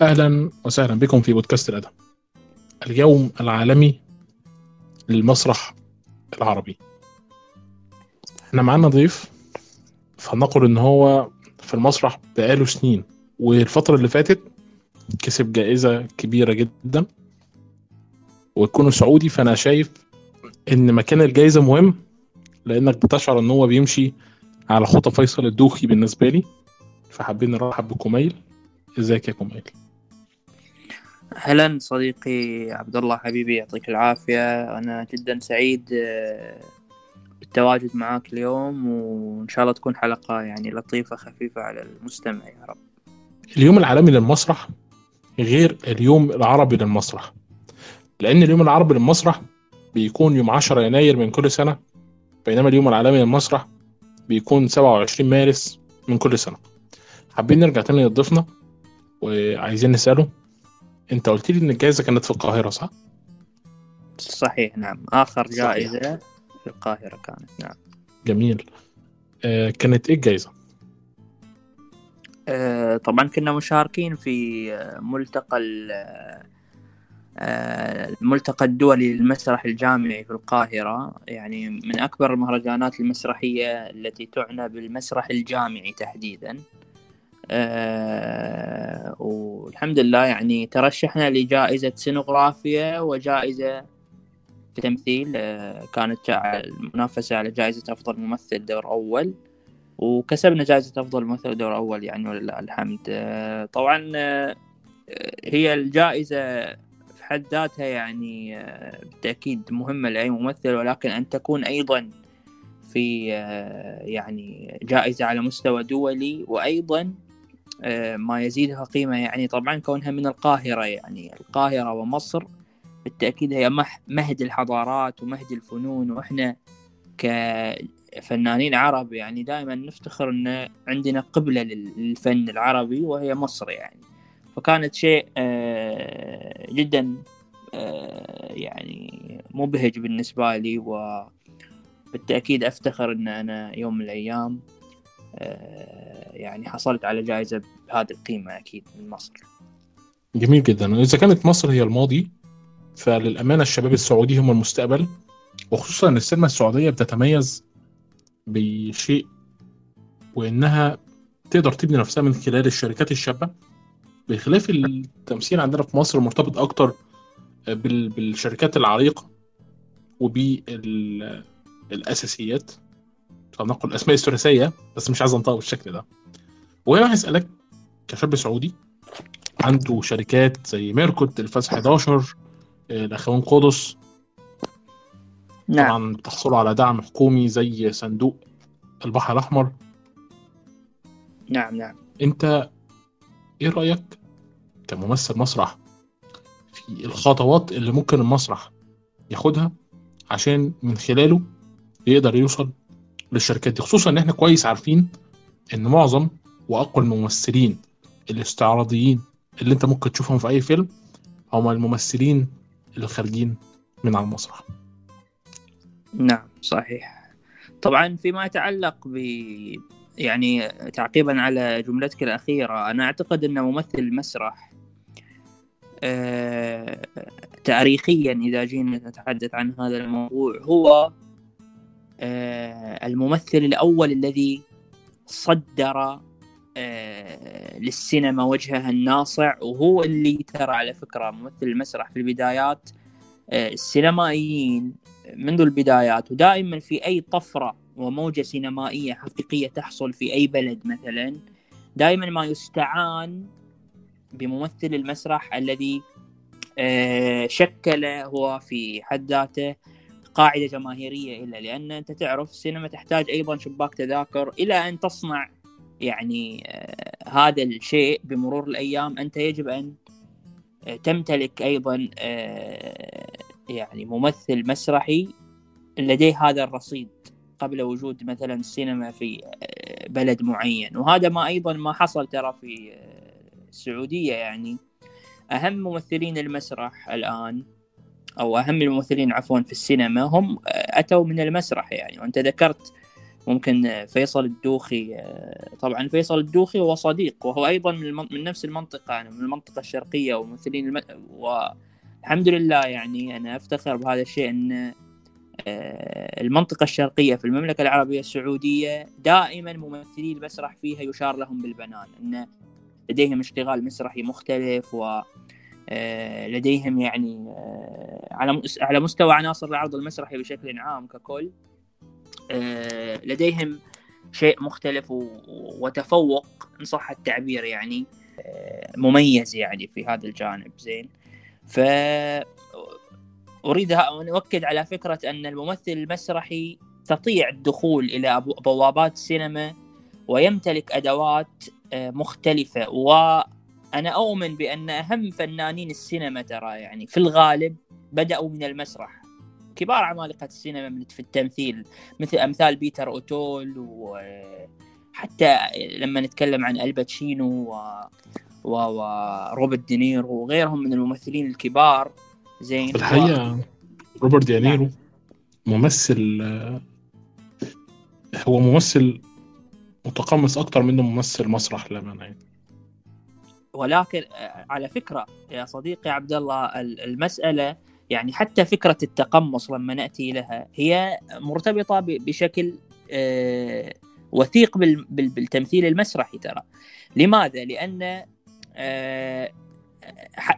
أهلا وسهلا بكم في بودكاست الأدب. اليوم العالمي للمسرح العربي. إحنا معانا ضيف فنقول إن هو في المسرح بقاله سنين والفترة اللي فاتت كسب جائزة كبيرة جدا وتكون سعودي فأنا شايف إن مكان الجائزة مهم لأنك بتشعر إن هو بيمشي على خطى فيصل الدوخي بالنسبة لي فحابين نرحب بكميل. إزيك يا كميل؟ أهلا صديقي عبد الله حبيبي يعطيك العافية. أنا جدا سعيد آه، بالتواجد معاك اليوم وإن شاء الله تكون حلقة يعني لطيفة خفيفة على المستمع يا رب. اليوم العالمي للمسرح غير اليوم العربي للمسرح لأن اليوم العربي للمسرح بيكون يوم 10 يناير من كل سنة بينما اليوم العالمي للمسرح بيكون 27 مارس من كل سنة. حابين نرجع تاني لضيفنا؟ وعايزين نسأله؟ انت قلت لي ان الجائزة كانت في القاهرة صح؟ صحيح نعم. آخر جائزة صحيح. في القاهرة كانت نعم. جميل. آه كانت إيه الجائزة؟ آه طبعا كنا مشاركين في آه، ملتقى آه، الملتقى الدولي للمسرح الجامعي في القاهرة. يعني من أكبر المهرجانات المسرحية التي تعنى بالمسرح الجامعي تحديدا. أه والحمد لله يعني ترشحنا لجائزة سينوغرافيا وجائزة تمثيل أه كانت المنافسة على جائزة أفضل ممثل دور أول وكسبنا جائزة أفضل ممثل دور أول يعني ولله الحمد. أه طبعا آه، هي الجائزة في حد ذاتها يعني آه، بالتأكيد مهمة لأي ممثل ولكن أن تكون أيضا في آه، يعني جائزة على مستوى دولي وأيضا ما يزيدها قيمة يعني. طبعا كونها من القاهرة يعني. القاهرة ومصر بالتأكيد هي مهد الحضارات ومهد الفنون. وإحنا كفنانين عرب يعني دائما نفتخر أن عندنا قبلة للفن العربي وهي مصر يعني. فكانت شيء آه، جدا آه، يعني مبهج بالنسبة لي. وبالتأكيد أفتخر أن أنا يوم من الأيام يعني حصلت على جائزة بهذه القيمة أكيد من مصر. جميل جدا. وإذا كانت مصر هي الماضي فللأمانة الشباب السعودي هم المستقبل وخصوصا أن السينما السعودية بتتميز بشيء وإنها تقدر تبني نفسها من خلال الشركات الشابة. بخلاف التمثيل عندنا في مصر مرتبط أكتر بالشركات العريقة وبالأساسيات. فلنقل الأسماء الثلاثية بس مش عايز أنطقها بالشكل ده. وهنا هسألك كشاب سعودي عنده شركات زي ميركوت الفاس 11 الأخوان قدس نعم. طبعا بتحصلوا على دعم حكومي زي صندوق البحر الأحمر. نعم نعم. أنت إيه رأيك كممثل مسرح في الخطوات اللي ممكن المسرح ياخدها عشان من خلاله يقدر يوصل للشركات دي خصوصا إن إحنا كويس عارفين إن معظم وأقوى الممثلين الاستعراضيين اللي أنت ممكن تشوفهم في أي فيلم هم الممثلين اللي خارجين من على المسرح. نعم صحيح. طبعا فيما يتعلق ب يعني تعقيبا على جملتك الأخيرة أنا أعتقد أن ممثل المسرح آه تاريخيا إذا جينا نتحدث عن هذا الموضوع هو الممثل الأول الذي صدر آه، للسينما وجهها الناصع وهو اللي ترى على فكرة ممثل المسرح في البدايات آه، السينمائيين منذ البدايات ودائما في أي طفرة وموجة سينمائية حقيقية تحصل في أي بلد مثلا دائما ما يستعان بممثل المسرح الذي آه، شكل هو في حد ذاته قاعدة جماهيرية إلا لأن أنت تعرف السينما تحتاج أيضا شباك تذاكر إلى أن تصنع يعني آه، هذا الشيء بمرور الأيام. أنت يجب أن آه، تمتلك أيضا آه، يعني ممثل مسرحي لديه هذا الرصيد قبل وجود مثلا السينما في بلد معين. وهذا ما أيضا ما حصل ترى في السعودية يعني. أهم ممثلين المسرح الآن أو أهم الممثلين عفوا في السينما هم أتوا من المسرح يعني. وأنت ذكرت ممكن فيصل الدوخي آه، طبعا فيصل الدوخي هو صديق وهو أيضا من, من نفس المنطقة يعني من المنطقة الشرقية وممثلين الم... والحمد لله يعني أنا أفتخر بهذا الشيء إن آه، المنطقة الشرقية في المملكة العربية السعودية دائما ممثلي المسرح فيها يشار لهم بالبنان. أن لديهم اشتغال مسرحي مختلف و آه، لديهم يعني على على مستوى عناصر العرض المسرحي بشكل عام ككل آه، لديهم شيء مختلف وتفوق إن صح التعبير يعني آه، مميز يعني في هذا الجانب زين. ف أريد أن أؤكد على فكرة أن الممثل المسرحي يستطيع الدخول إلى بوابات السينما ويمتلك أدوات آه، مختلفة وأنا أؤمن بأن أهم فنانين السينما ترى يعني في الغالب بدأوا من المسرح. كبار عمالقة السينما في التمثيل مثل أمثال بيتر أوتول وحتى لما نتكلم عن آل باتشينو و... و... وروبرت دينيرو وغيرهم من الممثلين الكبار. زين و... روبرت دينيرو نعم. ممثل هو ممثل متقمص أكتر منه ممثل مسرح للأمانة يعني. ولكن على فكرة يا صديقي عبد الله المسألة يعني حتى فكرة التقمص لما نأتي لها هي مرتبطة بشكل آه، وثيق بالتمثيل المسرحي ترى لماذا؟ لأن آه،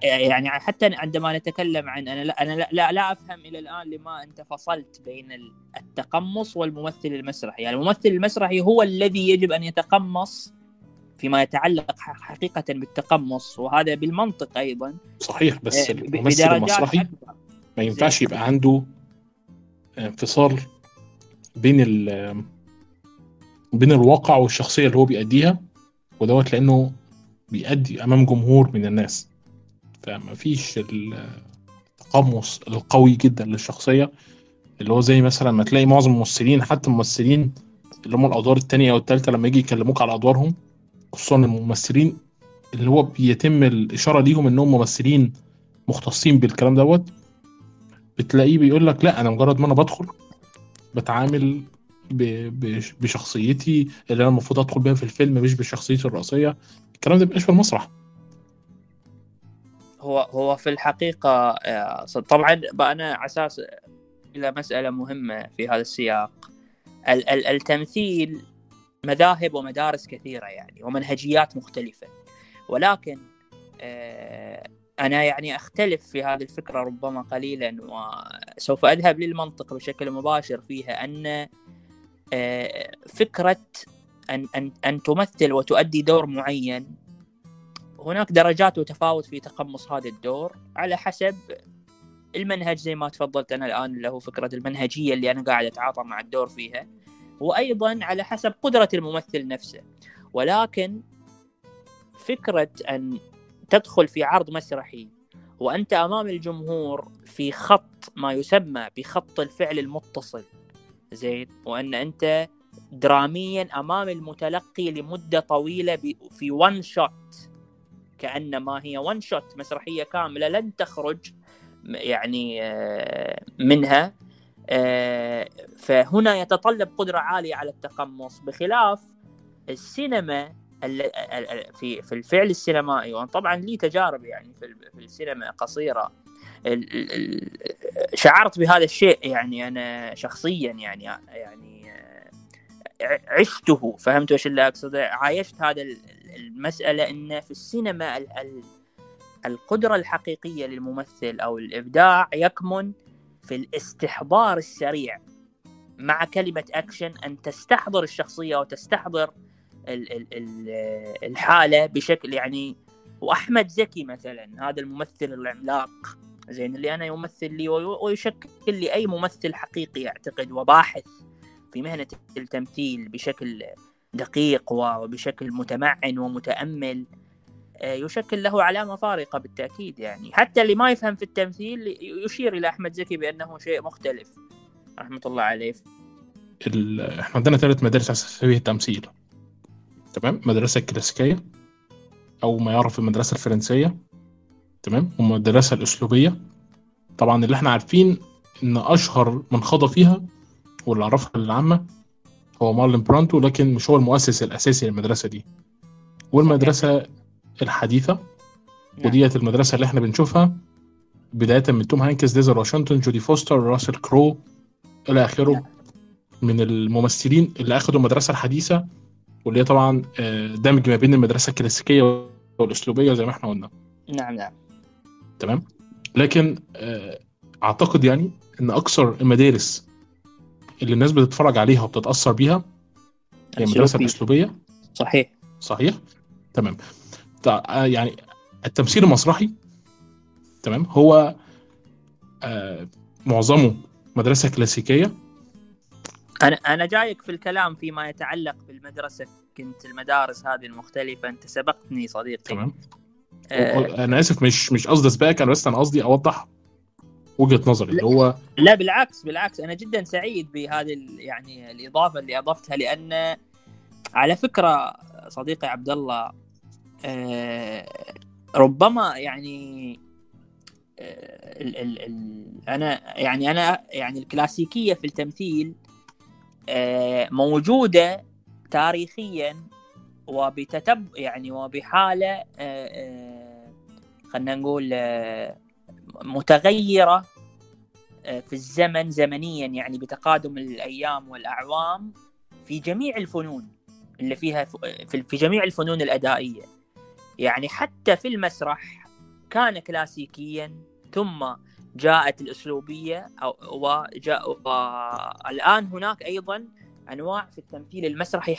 يعني حتى عندما نتكلم عن أنا لا أنا لا, لا, لا أفهم إلى الآن لما أنت فصلت بين التقمص والممثل المسرحي، يعني الممثل المسرحي هو الذي يجب أن يتقمص فيما يتعلق حقيقة بالتقمص وهذا بالمنطق أيضا. صحيح بس آه، الممثل المسرحي ما ينفعش يبقى عنده انفصال بين ال بين الواقع والشخصية اللي هو بيأديها ودوت لأنه بيأدي أمام جمهور من الناس. فما فيش التقمص القوي جدا للشخصية اللي هو زي مثلا ما تلاقي معظم الممثلين حتى الممثلين اللي هم الأدوار التانية أو التالتة لما يجي يكلموك على أدوارهم خصوصا الممثلين اللي هو بيتم الإشارة ليهم إنهم ممثلين مختصين بالكلام دوت بتلاقيه بيقول لك لا أنا مجرد ما أنا بدخل بتعامل بشخصيتي اللي أنا المفروض أدخل بيها في الفيلم مش بشخصيتي الرئيسية. الكلام ده مبيبقاش في المسرح. هو هو في الحقيقة طبعا أنا على أساس إلى مسألة مهمة في هذا السياق. التمثيل مذاهب ومدارس كثيرة يعني ومنهجيات مختلفة. ولكن آه، أنا يعني أختلف في هذه الفكرة ربما قليلا وسوف أذهب للمنطق بشكل مباشر فيها أن آه، فكرة أن, أن, أن تمثل وتؤدي دور معين هناك درجات وتفاوت في تقمص هذا الدور على حسب المنهج زي ما تفضلت أنا الآن اللي هو فكرة المنهجية اللي أنا قاعد أتعاطى مع الدور فيها. وأيضا على حسب قدرة الممثل نفسه. ولكن فكرة أن تدخل في عرض مسرحي وأنت أمام الجمهور في خط ما يسمى بخط الفعل المتصل زين وأن أنت دراميا أمام المتلقي لمدة طويلة في ون شوت كأنما هي ون شوت مسرحية كاملة لن تخرج يعني آه، منها. فهنا يتطلب قدرة عالية على التقمص. بخلاف السينما في في الفعل السينمائي وأنا طبعا لي تجارب يعني في السينما قصيرة شعرت بهذا الشيء يعني أنا شخصيا يعني يعني آه، عشته. فهمت إيش اللي اقصده عايشت هذا المسألة إن في السينما القدرة الحقيقية للممثل أو الإبداع يكمن في الاستحضار السريع مع كلمة أكشن أن تستحضر الشخصية وتستحضر الحالة بشكل يعني وأحمد زكي مثلا هذا الممثل العملاق. زين اللي أنا يمثل لي ويشكل لي أي ممثل حقيقي أعتقد وباحث في مهنة التمثيل بشكل دقيق وبشكل متمعن ومتأمل. يشكل له علامة فارقة بالتأكيد يعني. حتى اللي ما يفهم في التمثيل يشير إلى أحمد زكي بأنه شيء مختلف. رحمة الله عليه. إحنا عندنا ثلاث مدارس أساسية في التمثيل تمام؟ مدرسة كلاسيكية أو ما يعرف المدرسة الفرنسية. تمام؟ والمدرسة الأسلوبية. طبعا اللي إحنا عارفين إن أشهر من خاض فيها واللي عرفها للعامة هو مارلين براندو لكن مش هو المؤسس الأساسي للمدرسة دي. والمدرسة الحديثة نعم. ودي المدرسة اللي إحنا بنشوفها. بداية من توم هانكس دينزل واشنطن جودي فوستر راسل كرو إلى آخره نعم. من الممثلين اللي أخذوا المدرسة الحديثة واللي هي طبعا آه، دمج ما بين المدرسة الكلاسيكية والأسلوبية زي ما إحنا قلنا. نعم نعم. تمام؟ لكن آه، أعتقد يعني إن أكثر المدارس اللي الناس بتتفرج عليها وبتتأثر بيها هي المدرسة. الأسلوبية. صحيح. صحيح؟ تمام. يعني التمثيل المسرحي تمام هو آه، معظمه مدرسة كلاسيكية. أنا أنا جايك في الكلام فيما يتعلق بالمدرسة كنت المدارس هذه المختلفة. أنت سبقتني صديقي. تمام. آه أنا آسف مش مش قصدي اسبقك أنا بس أنا قصدي أوضح وجهة نظري اللي هو لا بالعكس بالعكس. أنا جدا سعيد بهذه يعني الإضافة اللي أضفتها لأن على فكرة صديقي عبد الله آه، ربما يعني آه، ال ال ال أنا يعني أنا يعني الكلاسيكية في التمثيل آه، موجودة تاريخيا وبتتب يعني وبحالة آه، آه، خلينا نقول آه، متغيرة آه، في الزمن زمنيا يعني بتقادم الأيام والأعوام في جميع الفنون اللي فيها في جميع الفنون الأدائية. يعني حتى في المسرح كان كلاسيكيا ثم جاءت الأسلوبية أو وجاء والان هناك أيضا أنواع في التمثيل المسرحي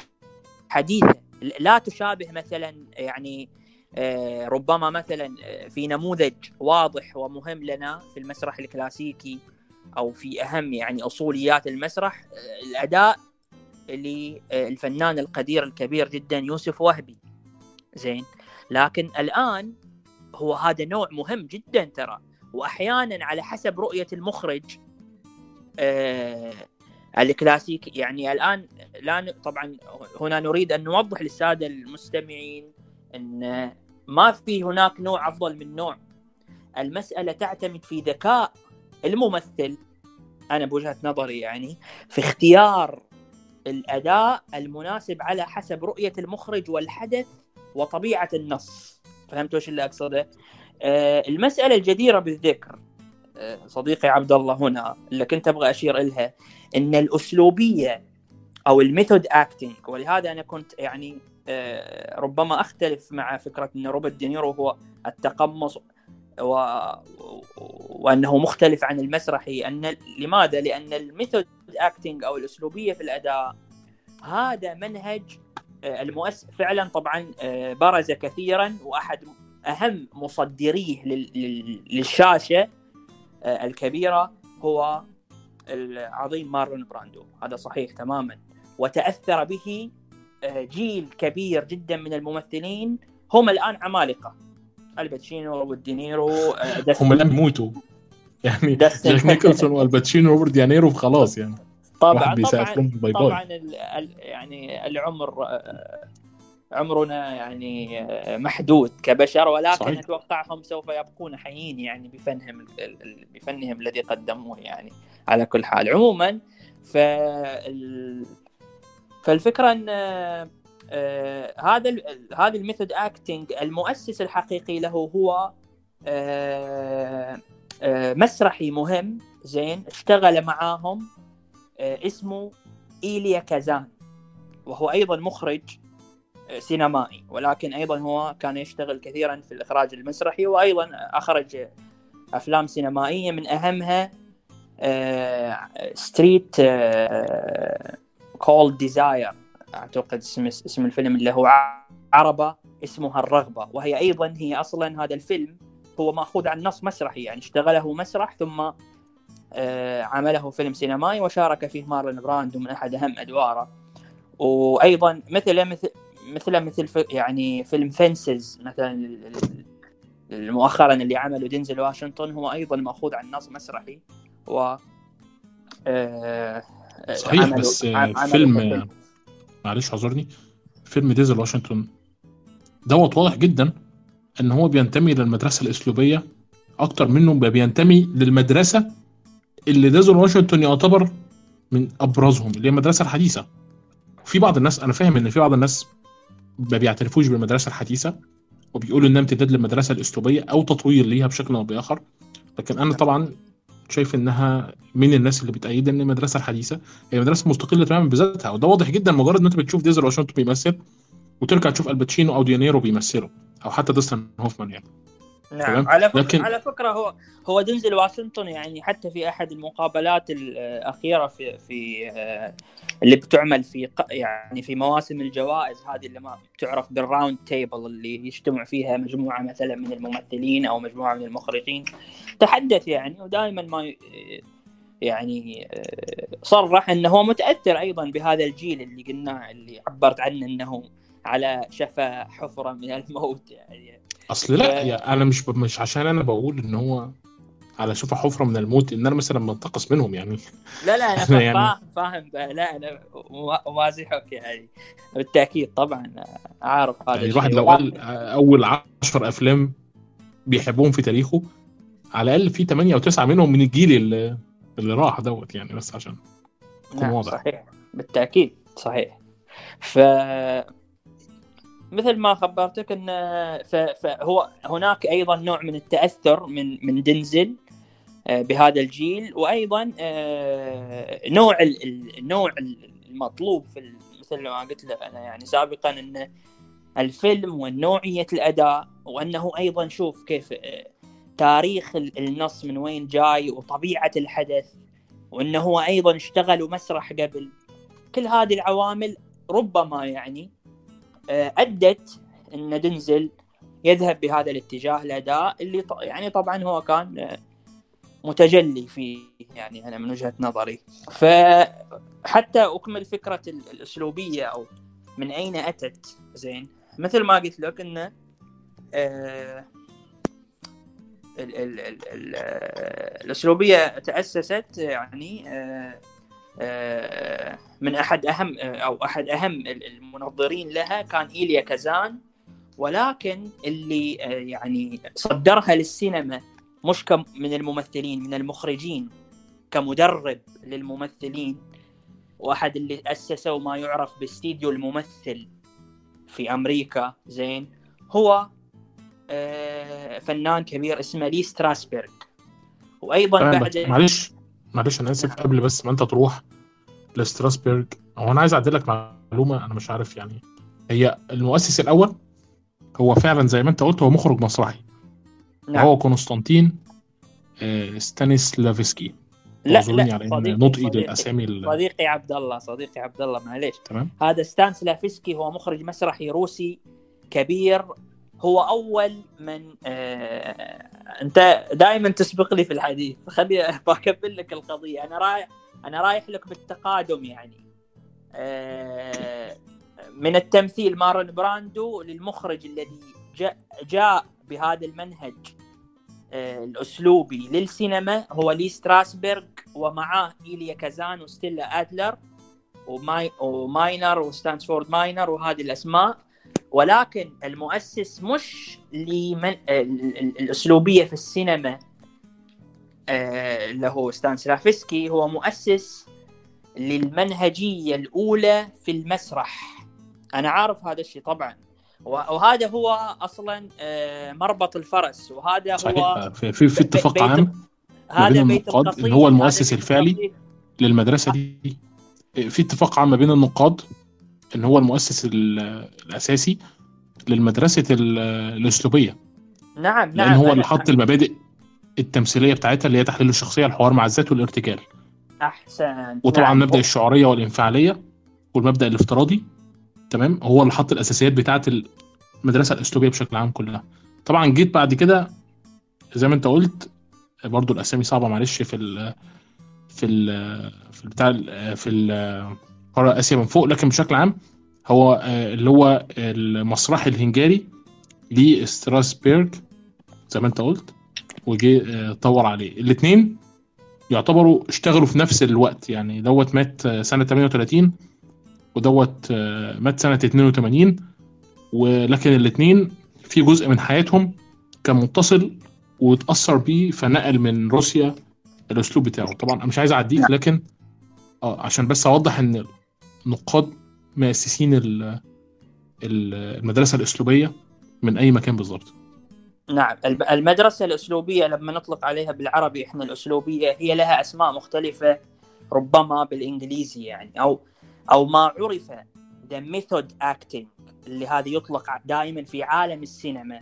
حديثة. لا تشابه مثلا يعني آه، ربما مثلا آه، في نموذج واضح ومهم لنا في المسرح الكلاسيكي أو في أهم يعني أصوليات المسرح آه، الأداء للفنان القدير الكبير جدا يوسف وهبي. زين. لكن الآن هو هذا نوع مهم جدا ترى. واحيانا على حسب رؤية المخرج آه الكلاسيك يعني الآن لا طبعا هنا نريد أن نوضح للسادة المستمعين أن ما في هناك نوع أفضل من نوع. المسألة تعتمد في ذكاء الممثل أنا بوجهة نظري يعني في اختيار الأداء المناسب على حسب رؤية المخرج والحدث وطبيعة النص فهمت وش اللي أقصده؟ آه، المسألة الجديرة بالذكر آه، صديقي عبد الله هنا اللي كنت أبغى أشير لها إن الأسلوبية أو ال method acting ولهذا أنا كنت يعني آه، ربما أختلف مع فكرة إن روبرت دينيرو هو التقمص و... وأنه مختلف عن المسرحي أن لماذا؟ لأن ال method acting أو الأسلوبية في الأداء هذا منهج المؤسس فعلا طبعا آه، برز كثيرا وأحد أهم مصدريه لل- لل- للشاشة آه، الكبيرة هو العظيم مارلون براندو. هذا صحيح تماما. وتأثر به آه، جيل كبير جدا من الممثلين. هم الآن عمالقة. الباتشينو روبرت دينيرو آه، هم لم يموتوا يعني جاك نيكلسون والباتشينو وروبرت دينيرو خلاص يعني. طبعا طبعا طبعا يعني العمر آه، عمرنا يعني آه، محدود كبشر ولكن صحيح. أتوقع هم سوف يبقون حيين يعني بفنهم بفنهم الذي قدموه يعني على كل حال عموما فال فالفكرة أن آه، هذا هذا ال method acting المؤسس الحقيقي له هو مسرحي مهم زين اشتغل معاهم اسمه إيليا كازان وهو أيضا مخرج آه، سينمائي. ولكن أيضا هو كان يشتغل كثيرا في الإخراج المسرحي وأيضا أخرج أفلام سينمائية من أهمها Streetcar Desire أعتقد اسم اسم الفيلم اللي هو ع- عربة اسمها الرغبة. وهي أيضا هي أصلا هذا الفيلم هو مأخوذ عن نص مسرحي يعني اشتغله مسرح ثم آه، عمله فيلم سينمائي وشارك فيه مارلون براندو من أحد أهم أدواره وأيضا مثل مثل مثل مثل في- يعني فيلم Fences مثلا مؤخرا اللي عمله دينزل واشنطن هو أيضا مأخوذ عن نص مسرحي و آه، صحيح عمله- بس آه، عم- عمله فيلم. آه، معلش اعذرني فيلم ديزل واشنطن دوت واضح جدا إن هو بينتمي للمدرسة الإسلوبية أكتر منه بينتمي للمدرسة اللي ديزل واشنطن يعتبر من أبرزهم اللي هي المدرسة الحديثة. في بعض الناس أنا فاهم إن في بعض الناس ما بيعترفوش بالمدرسة الحديثة وبيقولوا إنها امتداد للمدرسه الأسلوبية أو تطوير ليها بشكل أو بآخر. لكن أنا طبعا شايف إنها من الناس اللي بتأيد إن المدرسة الحديثة هي مدرسة مستقلة تماما بذاتها. وده واضح جدا مجرد إن أنت بتشوف ديزل واشنطن بيمثل وترجع تشوف ألباتشينو أو ديانيرو بيمثلوا أو حتى داستن هوفمان يعني. نعم تمام؟ على فكرة لكن- على فكرة هو هو دنزل واشنطن يعني حتى في أحد المقابلات الأخيرة في في آه، اللي بتعمل في يعني في مواسم الجوائز هذه اللي ما تعرف بال round table اللي يجتمع فيها مجموعة مثلا من الممثلين أو مجموعة من المخرجين تحدث يعني ودائما ما يعني آه، صرح إنه هو متأثر أيضا بهذا الجيل اللي قلناه اللي عبرت عنه إنه على شفا حفرة من الموت يعني. أصل لا ف- يا أنا مش ب... مش عشان أنا بقول إن هو على شفا حفرة من الموت إن أنا مثلا منتقص منهم يعني. لا لا أنا يعني- فاهم فاهم لا أنا امازحك يعني. بالتأكيد طبعا عارف هذا يعني الواحد لو قال أول 10 أفلام بيحبهم في تاريخه على الأقل في 8 أو 9 منهم من الجيل اللي, اللي راح دوت يعني بس عشان نعم واضح. صحيح. بالتأكيد صحيح. ف مثل ما خبرتك إن. فهو هناك أيضا نوع من التأثر من من دنزل آه، بهذا الجيل وأيضا آه، نوع ال- ال- النوع المطلوب في مثل ما قلت لك أنا يعني سابقا إن الفيلم ونوعية الأداء وأنه أيضا شوف كيف آه، تاريخ ال- النص من وين جاي وطبيعة الحدث وإنه هو أيضا اشتغلوا مسرح قبل كل هذه العوامل ربما يعني أدت إن دنزل يذهب بهذا الاتجاه الاداء اللي يعني طبعا هو كان آه، متجلي فيه يعني أنا من وجهة نظري. فحتى أكمل فكرة ال- الأسلوبية أو من أين أتت زين. مثل ما قلت لك انه آه، ال ال ال ال آه، الأسلوبية تأسست يعني آه، آه، من أحد أهم آه، أو أحد أهم ال- المنظرين لها كان إيليا كازان. ولكن اللي آه، يعني صدرها للسينما مش كم من الممثلين من المخرجين كمدرب للممثلين. واحد اللي اسسوا ما يعرف باستديو الممثل في أمريكا زين هو آه، فنان كبير اسمه لي ستراسبرغ. وأيضا بعد معلش. معلش أنا اسف قبل بس ما أنت تروح لستراسبرج هو أنا عايز أعدل لك معلومة أنا مش عارف يعني. هي المؤسس الأول هو فعلا زي ما أنت قلت هو مخرج مسرحي نعم. هو كونستانتين آه، ستانيسلافسكي. لا لا على إن صديقي نطقي صديقي للاسامي ال- صديقي عبد الله صديقي عبد الله معليش. تمام. هذا ستانسلافسكي هو مخرج مسرحي روسي كبير هو أول من آه... أنت دائما تسبق لي في الحديث خلي بكمل لك القضية. أنا رايح أنا رايح لك بالتقادم يعني. آه... من التمثيل مارلون براندو للمخرج الذي جاء, جاء بهذا المنهج آه، الأسلوبي للسينما هو لي ستراسبرغ ومعاه إيليا كازان وستيلا أدلر وماي ومايزنر وسانفورد مايزنر وهذه الأسماء. ولكن المؤسس مش لمن ال- ال- الأسلوبية في السينما آه، اللي هو ستانسلافسكي. هو مؤسس للمنهجية الأولى في المسرح. أنا عارف هذا الشيء طبعا. وهذا هو أصلا آه، مربط الفرس. وهذا هو صحيح. في في, في اتفاق عام هذا بيت النقاد القصيد هو المؤسس الفعلي. للمدرسة دي. في اتفاق عام ما بين النقاد. إن هو المؤسس ال- الأساسي للمدرسة ال- الأسلوبية. نعم لأن نعم هو أنا- اللي حط المبادئ التمثيلية بتاعتها اللي هي تحليل الشخصية الحوار مع الذات والارتجال. أحسن. وطبعا نعم. مبدأ الشعورية والانفعالية والمبدأ الافتراضي تمام؟ هو اللي حط الأساسيات بتاعه المدرسة الأسلوبية بشكل عام كلها. طبعا جيت بعد كده زي ما انت قلت برضو الأسامي صعبة معلش في ال في ال في البتاع ال- في ال- قاره أسيا من فوق لكن بشكل عام هو آه، اللي هو المسرحي الهنجاري لستراسبيرج زي ما أنت قلت وجي آه، طور عليه. الاثنين يعتبروا اشتغلوا في نفس الوقت يعني دوت مات آه، سنة 38 ودوت آه، مات سنة 82 ولكن الاثنين في جزء من حياتهم كان متصل واتأثر بيه فنقل من روسيا الأسلوب بتاعه. طبعا أنا مش عايز أعديك لكن آه عشان بس أوضح إن النقاد مؤسسين ال- ال- المدرسة الأسلوبية من أي مكان بالظبط نعم المدرسة الأسلوبية لما نطلق عليها بالعربي إحنا الأسلوبية هي لها أسماء مختلفة ربما بالإنجليزي يعني أو أو ما عرف the method acting اللي هذا يطلق دائما في عالم السينما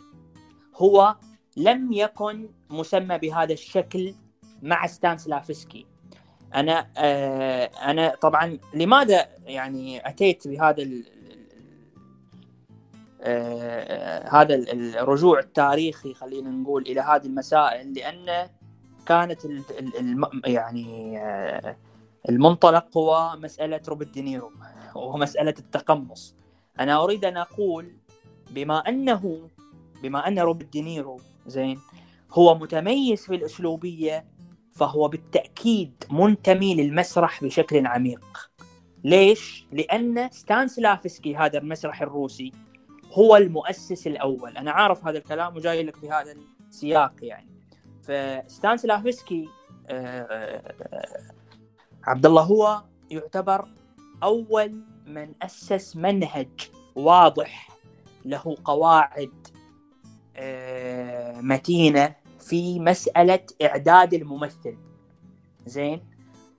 هو لم يكن مسمى بهذا الشكل مع ستانسلافسكي. أنا آه أنا طبعا لماذا يعني أتيت بهذا ال- آه، هذا ال- الرجوع التاريخي خلينا نقول إلى هذه المسائل لأن كانت ال ال الم- يعني آه، المنطلق هو مسألة روبرت دينيرو وهو مسألة التقمص. أنا أريد أن أقول بما أنه بما أن روبرت دينيرو زين هو متميز في الأسلوبية فهو بالتأكيد منتمي للمسرح بشكل عميق. ليش؟ لأن ستانسلافسكي هذا المسرح الروسي هو المؤسس الأول. أنا عارف هذا الكلام وجاي لك بهذا السياق يعني. فستانسلافسكي آه، عبد الله هو يعتبر أول من أسس منهج واضح له قواعد آه، متينة في مسألة إعداد الممثل. زين؟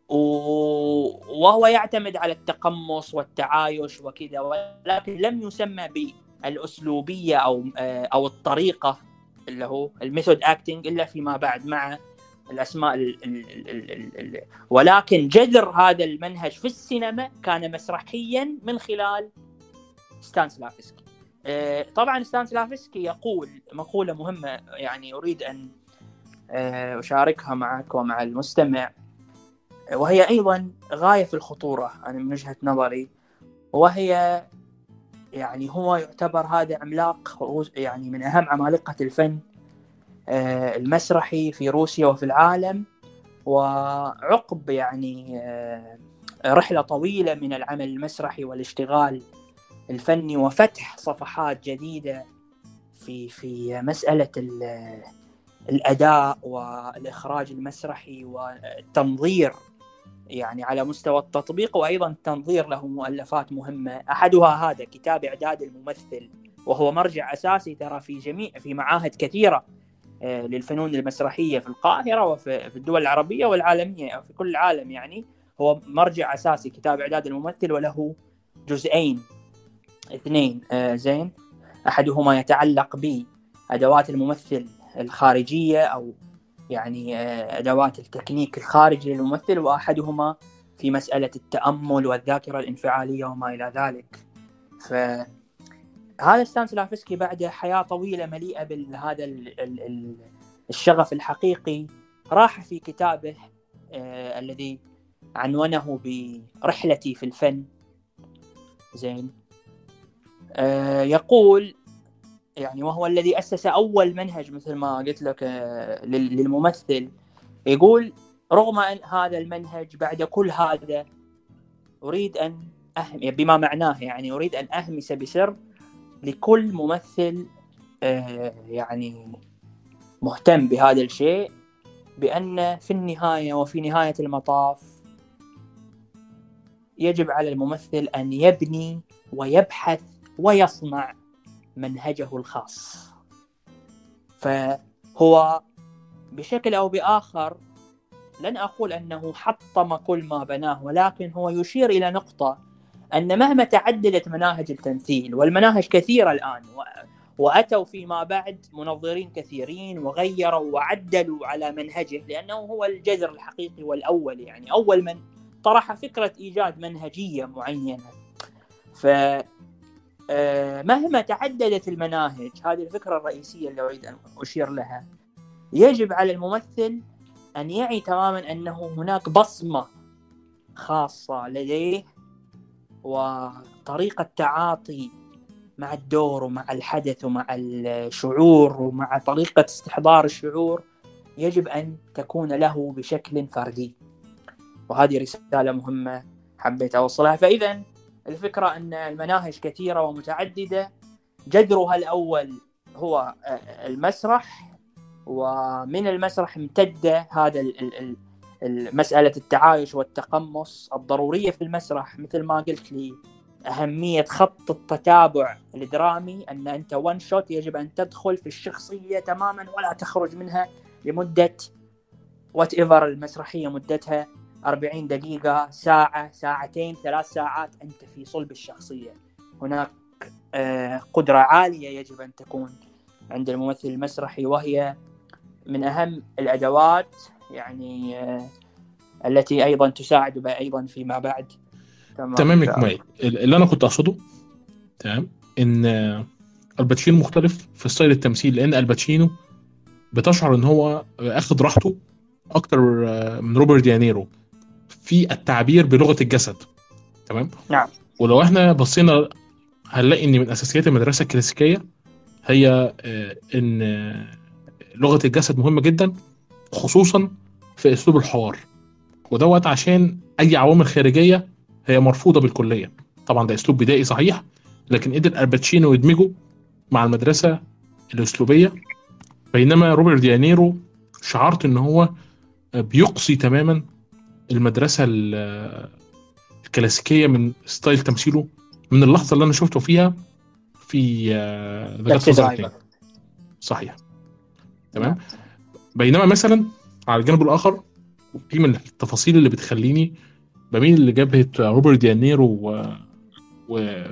و- وهو يعتمد على التقمص والتعايش وكذا ولكن لم يسمى بالأسلوبية أو أو الطريقة اللي هو الميثود أكتنج إلا فيما بعد مع الأسماء ال ال ال ال ال ولكن جذر هذا المنهج في السينما كان مسرحيا من خلال ستانسلافسكي. طبعا ستانسلافسكي يقول مقولة مهمة يعني أريد أن آه، أشاركها معك ومع المستمع. وهي أيضا غاية في الخطورة أنا من وجهة نظري. وهي يعني هو يعتبر هذا عملاق يعني من أهم عمالقة الفن آه، المسرحي في روسيا وفي العالم. وعقب يعني آه، رحلة طويلة من العمل المسرحي والاشتغال الفني وفتح صفحات جديدة في في مسألة ال- الأداء والإخراج المسرحي والتنظير يعني على مستوى التطبيق وأيضا التنظير له مؤلفات مهمة. أحدها هذا كتاب إعداد الممثل وهو مرجع أساسي ترى في جميع في معاهد كثيرة آه، للفنون المسرحية في القاهرة وفي في الدول العربية والعالمية في كل العالم يعني. هو مرجع أساسي كتاب إعداد الممثل وله جزئين. اثنين آه، زين. أحدهما يتعلق بأدوات الممثل الخارجية أو يعني آه، أدوات التكنيك الخارجي للممثل وأحدهما في مسألة التأمل والذاكرة الانفعالية وما إلى ذلك. ف هذا ستانسلافسكي بعد حياة طويلة مليئة بهذا ال- ال- ال- الشغف الحقيقي. راح في كتابه آه الذي عنونه برحلتي في الفن. زين. يقول يعني وهو الذي أسس أول منهج مثل ما قلت لك آه، لل- للممثل يقول رغم أن هذا المنهج بعد كل هذا أريد أن أهم بما معناه يعني أريد أن أهمس بسر لكل ممثل آه، يعني مهتم بهذا الشيء بأن في النهاية وفي نهاية المطاف يجب على الممثل أن يبني ويبحث ويصنع منهجه الخاص فهو بشكل أو بآخر لن أقول أنه حطم كل ما بناه ولكن هو يشير إلى نقطة أن مهما تعددت مناهج التمثيل والمناهج كثيرة الآن. وأتوا فيما بعد منظرين كثيرين وغيروا وعدلوا على منهجه لأنه هو الجذر الحقيقي والأول يعني أول من طرح فكرة إيجاد منهجية معينة ف مهما تعددت المناهج هذه الفكرة الرئيسية اللي أريد أن أشير لها. يجب على الممثل أن يعي تماما أنه هناك بصمة خاصة لديه وطريقة تعاطي مع الدور ومع الحدث ومع الشعور ومع طريقة استحضار الشعور يجب أن تكون له بشكل فردي. وهذه رسالة مهمة حبيت أوصلها. فإذا الفكرة أن المناهج كثيرة ومتعددة. جذرها الأول هو المسرح ومن المسرح امتد هذا مسألة التعايش والتقمص الضرورية في المسرح. مثل ما قلت لي أهمية خط التتابع الدرامي أن أنت one shot يجب أن تدخل في الشخصية تماما ولا تخرج منها لمدة whatever المسرحية مدتها. 40 دقيقة ساعة ساعتين ثلاث ساعات أنت في صلب الشخصية. هناك آه، قدرة عالية يجب أن تكون عند الممثل المسرحي وهي من أهم الأدوات يعني آه، التي أيضا تساعد أيضا فيما بعد. تمام؟ يا كمال اللي أنا كنت أقصده تمام إن الباتشينو مختلف في style التمثيل لأن الباتشينو بتشعر إن هو اخد راحته أكتر من روبرت دينيرو. في التعبير بلغة الجسد. تمام؟ نعم. ولو إحنا بصينا هنلاقي إن من أساسيات المدرسة الكلاسيكية هي آه، إن لغة الجسد مهمة جدا خصوصا في أسلوب الحوار. ودوت عشان أي عوامل خارجية هي مرفوضة بالكلية. طبعا ده أسلوب بدائي صحيح لكن قدر الباتشينو يدمجه مع المدرسة الأسلوبية. بينما روبرت دينيرو شعرت إن هو بيقصي تماما المدرسة الكلاسيكية من style تمثيله من اللحظه اللي أنا شفته فيها في ذا صحيح. تمام. بينما مثلا على الجانب الآخر في من التفاصيل اللي بتخليني بميل لجبهة روبرت دي نيرو و, و...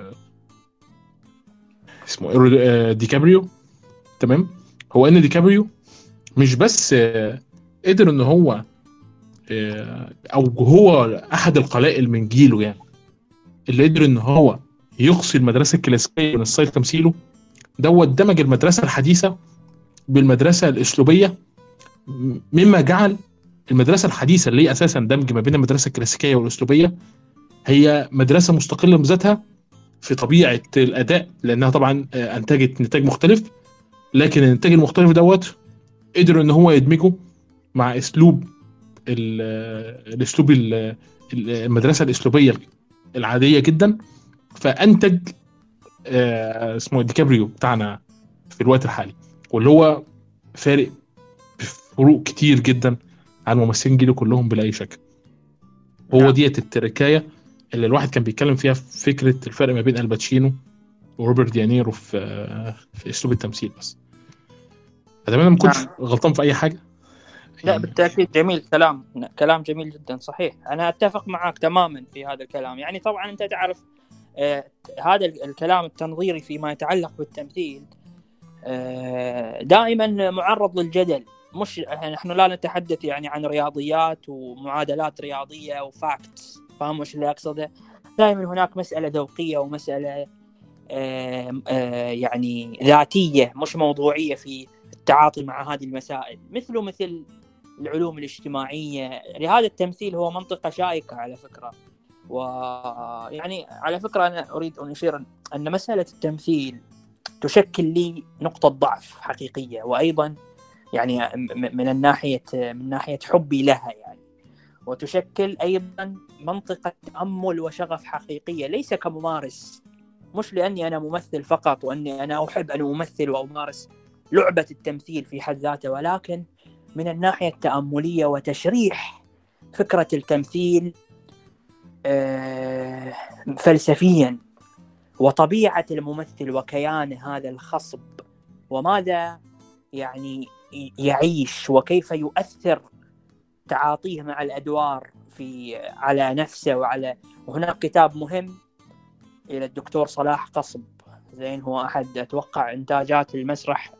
اسمه إيه؟ ديكابريو. تمام. هو إن ديكابريو مش بس قدر إن هو أو هو أحد القلائل من جيله يعني اللي قدر إن هو يقصي المدرسة الكلاسيكية من style تمثيله دوت دمج المدرسة الحديثة بالمدرسة الأسلوبية مما جعل المدرسة الحديثة اللي هي أساسا دمج ما بين المدرسة الكلاسيكية والأسلوبية هي مدرسة مستقلة بذاتها في طبيعة الأداء لأنها طبعا أنتجت نتاج مختلف لكن الانتاج المختلف دوت قدر إن هو يدمجه مع أسلوب الأسلوب المدرسة الأسلوبية العادية جدا فأنتج اسمه ديكابريو بتاعنا في الوقت الحالي واللي هو فارق فروق كتير جدا عن ممثلين جيله كلهم بلا أي شك هو نعم. ديت التركاية اللي الواحد كان بيتكلم فيها في فكرة الفرق ما بين آل باتشينو وروبرت دي نيرو في في أسلوب التمثيل بس أتمنى ما كنتش نعم. غلطان في أي حاجة لا يعني... بالتأكيد جميل كلام كلام جميل جدا صحيح. أنا أتفق معك تماما في هذا الكلام. يعني طبعا أنت تعرف آه هذا الكلام التنظيري فيما يتعلق بالتمثيل آه دائما معرض للجدل. مش نحن لا نتحدث يعني عن رياضيات ومعادلات رياضية وفاكتس فاهم وش اللي أقصده؟ دائما هناك مسألة ذوقية ومسألة آآ آآ يعني ذاتية مش موضوعية في التعاطي مع هذه المسائل. مثله مثل العلوم الاجتماعية. لهذا التمثيل هو منطقة شائكة على فكرة. ويعني على فكرة أنا أريد أن أشير ان مسألة التمثيل تشكل لي نقطة ضعف حقيقية وأيضا يعني من الناحيه من ناحية حبي لها يعني. وتشكل أيضا منطقة تأمل وشغف حقيقية. ليس كممارس. مش لأني أنا ممثل فقط وأني أنا أحب أن أمثل وأمارس لعبة التمثيل في حد ذاته ولكن من الناحية التأملية وتشريح فكرة التمثيل فلسفيا وطبيعة الممثل وكيانه هذا الخصب وماذا يعني يعيش وكيف يؤثر تعاطيه مع الأدوار في على نفسه وعلى وهناك كتاب مهم إلى الدكتور صلاح قصب زين هو أحد أتوقع إنتاجات المسرح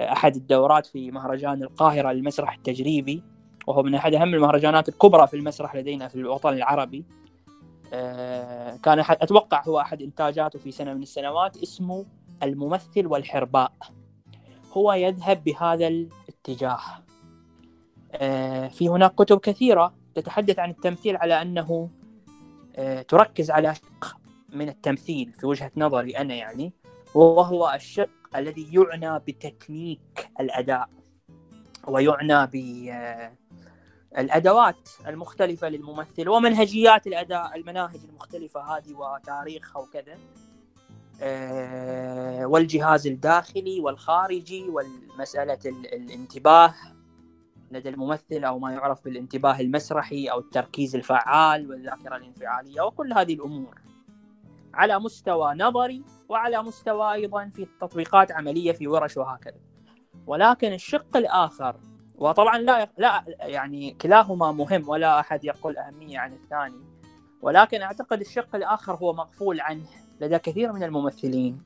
أحد الدورات في مهرجان القاهرة للمسرح التجريبي وهو من أحد أهم المهرجانات الكبرى في المسرح لدينا في الوطن العربي. كان أحد أتوقع هو أحد إنتاجاته في سنة من السنوات اسمه الممثل والحرباء. هو يذهب بهذا الاتجاه. في هناك كتب كثيرة تتحدث عن التمثيل على أنه تركز على شق من التمثيل في وجهة نظري أنا يعني وهو الشق الذي يعنى بتكنيك الأداء ويعنى بالأدوات المختلفة للممثل ومنهجيات الأداء المناهج المختلفة هذه وتاريخها وكذا والجهاز الداخلي والخارجي والمسألة الانتباه لدى الممثل أو ما يعرف بالانتباه المسرحي أو التركيز الفعال والذاكرة الانفعالية وكل هذه الأمور. على مستوى نظري وعلى مستوى أيضا في تطبيقات عملية في ورش وهكذا. ولكن الشق الآخر وطبعا لا لا يعني كلاهما مهم ولا أحد يقول أهمية عن الثاني ولكن أعتقد الشق الآخر هو مغفول عنه لدى كثير من الممثلين.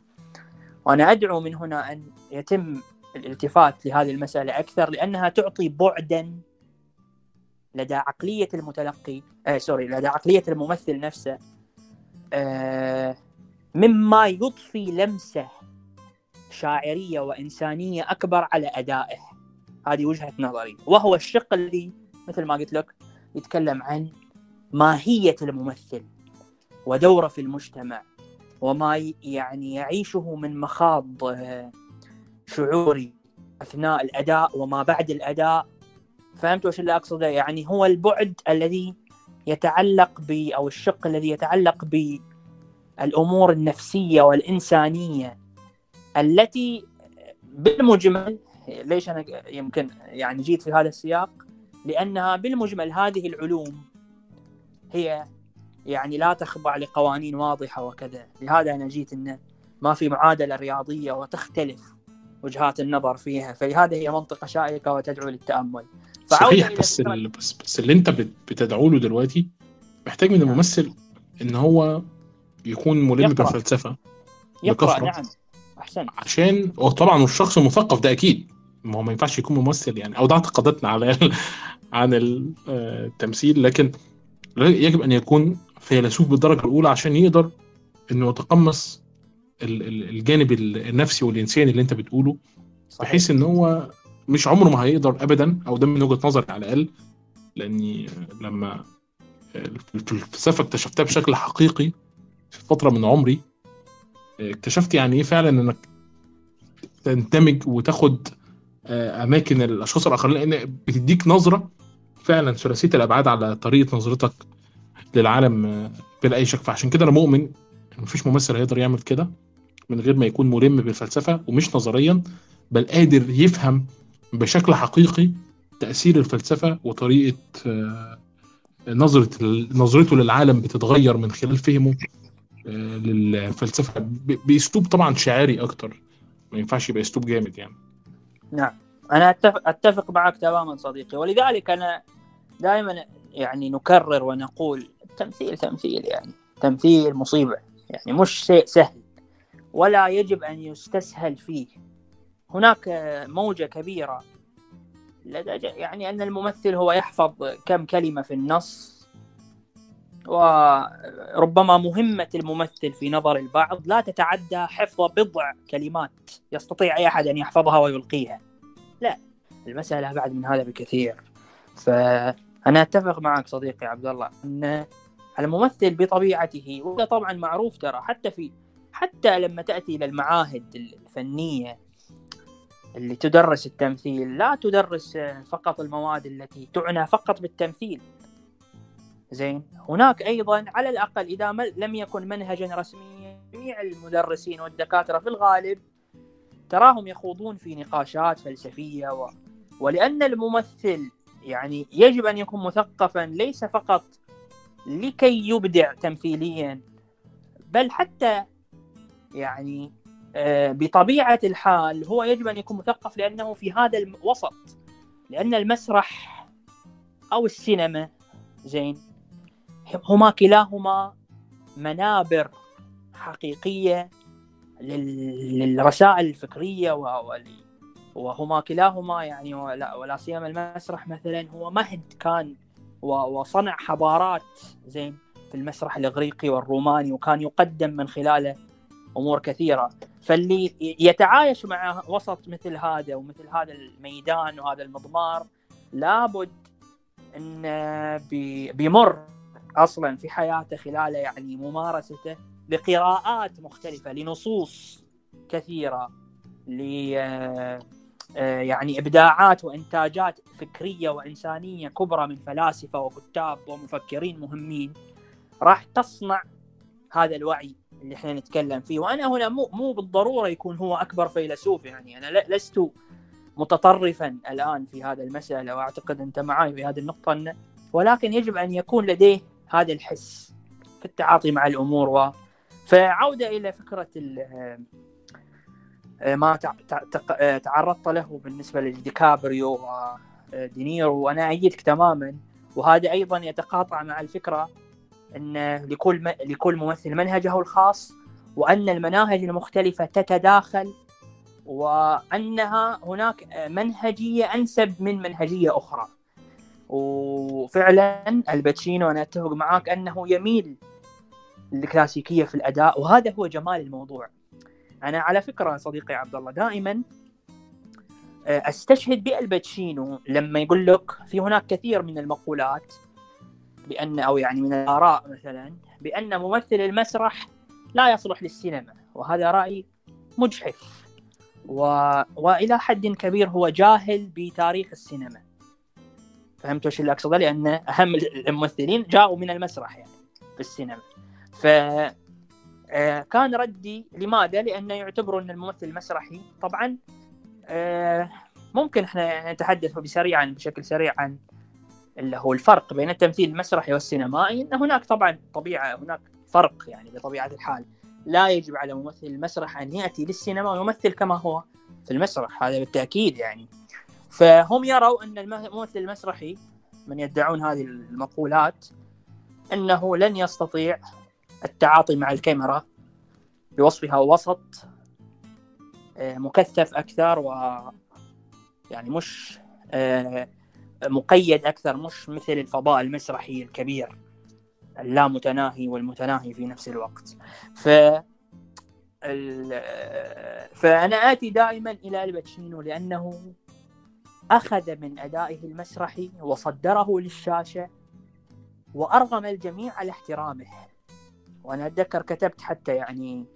وأنا أدعو من هنا أن يتم الالتفات لهذه المسألة أكثر لأنها تعطي بعدا لدى عقلية المتلقي آه سوري لدى عقلية الممثل نفسه مما يضفي لمسه شاعرية وإنسانية أكبر على أدائه. هذه وجهة نظري. وهو الشق الذي مثل ما قلت لك يتكلم عن ماهية الممثل ودوره في المجتمع وما يعني يعيشه من مخاض شعوري أثناء الأداء وما بعد الأداء. فهمت وش اللي أقصده؟ يعني هو البعد الذي يتعلق ب أو الشق الذي يتعلق بالامور النفسية والإنسانية التي بالمجمل ليش أنا يمكن يعني جيت في هذا السياق؟ لأنها بالمجمل هذه العلوم هي يعني لا تخضع لقوانين واضحة وكذا. لهذا أنا جيت انه ما في معادلة رياضية وتختلف وجهات النظر فيها. فلهذا هي منطقة شائكة وتدعو للتأمل. صحيح بس ال... بس بس اللي انت بتدعو له دلوقتي محتاج من الممثل ان هو يكون ملم بالفلسفه يقرأ نعم. احسن عشان طبعا الشخص المثقف ده أكيد. ما هو ما ينفعش يكون ممثل يعني. أو ده اعتقاداتنا على عن التمثيل. لكن يجب أن يكون فيلسوف بالدرجة الأولى عشان يقدر إنه يتقمص الجانب النفسي والإنساني اللي أنت بتقوله بحيث إن هو مش عمره ما هيقدر ابدا أو ده من وجهة نظري على الأقل لأني لما الفلسفة اكتشفتها بشكل حقيقي في فترة من عمري اكتشفت يعني إيه فعلا إنك تندمج وتاخد أماكن الأشخاص الآخرين لأن بتديك نظرة فعلا ثلاثية الأبعاد على طريقة نظرتك للعالم بلا أي شك. فعشان كده أنا مؤمن إن مفيش ممثل هيقدر يعمل كده من غير ما يكون ملم بالفلسفة ومش نظريا بل قادر يفهم بشكل حقيقي تأثير الفلسفة وطريقة نظرة نظرته للعالم بتتغير من خلال فهمه للفلسفة بأسلوب طبعا شعاري أكتر. ما ينفعش يبقى أسلوب جامد يعني. نعم. اتفق, أتفق معك تماما صديقي. ولذلك أنا دائما يعني نكرر ونقول التمثيل تمثيل يعني تمثيل مصيبة. يعني مش شيء سهل. ولا يجب أن يستسهل فيه. هناك موجة كبيرة. لدى يعني أن الممثل هو يحفظ كم كلمة في النص. وربما مهمة الممثل في نظر البعض لا تتعدى حفظ بضع كلمات يستطيع أي أحد أن يحفظها ويلقيها. لا المسألة أبعد من هذا بكثير. فأنا أتفق معك صديقي عبد الله أن الممثل بطبيعته وهذا طبعا معروف ترى حتى في حتى لما تأتي إلى المعاهد الفنية اللي تدرس التمثيل لا تدرس فقط المواد التي تعنى فقط بالتمثيل. زين؟ هناك أيضا على الأقل إذا لم يكن منهجا رسميا جميع المدرسين والدكاترة في الغالب تراهم يخوضون في نقاشات فلسفية و... ولأن الممثل يعني يجب أن يكون مثقفا ليس فقط لكي يبدع تمثيليا بل حتى يعني بطبيعة الحال هو يجب أن يكون مثقف لأنه في هذا الوسط لأن المسرح أو السينما زين هما كلاهما منابر حقيقية للرسائل الفكرية وهما كلاهما يعني ولا, ولا سيما المسرح مثلا هو مهد كان وصنع حضارات زين في المسرح الإغريقي والروماني وكان يقدم من خلاله أمور كثيرة. فاللي يتعايش مع وسط مثل هذا ومثل هذا الميدان وهذا المضمار لابد إن بيمر أصلا في حياته خلال يعني ممارسته لقراءات مختلفة لنصوص كثيرة ل يعني إبداعات وإنتاجات فكرية وإنسانية كبرى من فلاسفة وكتاب ومفكرين مهمين. راح تصنع هذا الوعي اللي إحنا نتكلم فيه. وأنا هنا مو مو بالضرورة يكون هو أكبر فيلسوف يعني. أنا لست متطرفا الآن في هذا المسألة وأعتقد أنت معي في هذه النقطة ولكن يجب أن يكون لديه هذا الحس في التعاطي مع الأمور. فعودة إلى فكرة ما تعرضت له بالنسبة لديكابريو ودينيرو وأنا أيدك تماما. وهذا أيضا يتقاطع مع الفكرة أن لكل لكل ممثل منهجه الخاص وأن المناهج المختلفة تتداخل وأنها هناك منهجية أنسب من منهجية أخرى. وفعلا الباتشينو أنا أتفق معك أنه يميل الكلاسيكيه في الأداء وهذا هو جمال الموضوع. أنا على فكرة صديقي عبد الله دائما آه، أستشهد بالباتشينو لما يقول لك في هناك كثير من المقولات بان أو يعني من الآراء مثلا بأن ممثل المسرح لا يصلح للسينما وهذا رأي مجحف. و... وإلى حد كبير هو جاهل بتاريخ السينما. فهمت وش اللي أقصده؟ لأن أهم الممثلين جاءوا من المسرح يعني في السينما. ف آه، كان ردي لماذا؟ لأنه يعتبروا أن الممثل المسرحي طبعا آه، ممكن إحنا نتحدث بسريعا بشكل سريع عن اللي هو الفرق بين التمثيل المسرحي والسينمائي إن هناك طبعا طبيعة هناك فرق يعني بطبيعة الحال. لا يجب على ممثل المسرح أن يأتي للسينما ويمثل كما هو في المسرح هذا بالتأكيد يعني. فهم يروا أن الممثل المسرحي من يدعون هذه المقولات إنه لن يستطيع التعاطي مع الكاميرا بوصفها وسط آه، مكثف أكثر و يعني مش آه، مقيد أكثر مش مثل الفضاء المسرحي الكبير اللامتناهي والمتناهي في نفس الوقت. ف فأنا آتي دائما إلى الباتشينو لأنه أخذ من أدائه المسرحي وصدره للشاشة وأرغم الجميع على احترامه. وأنا أتذكر كتبت حتى يعني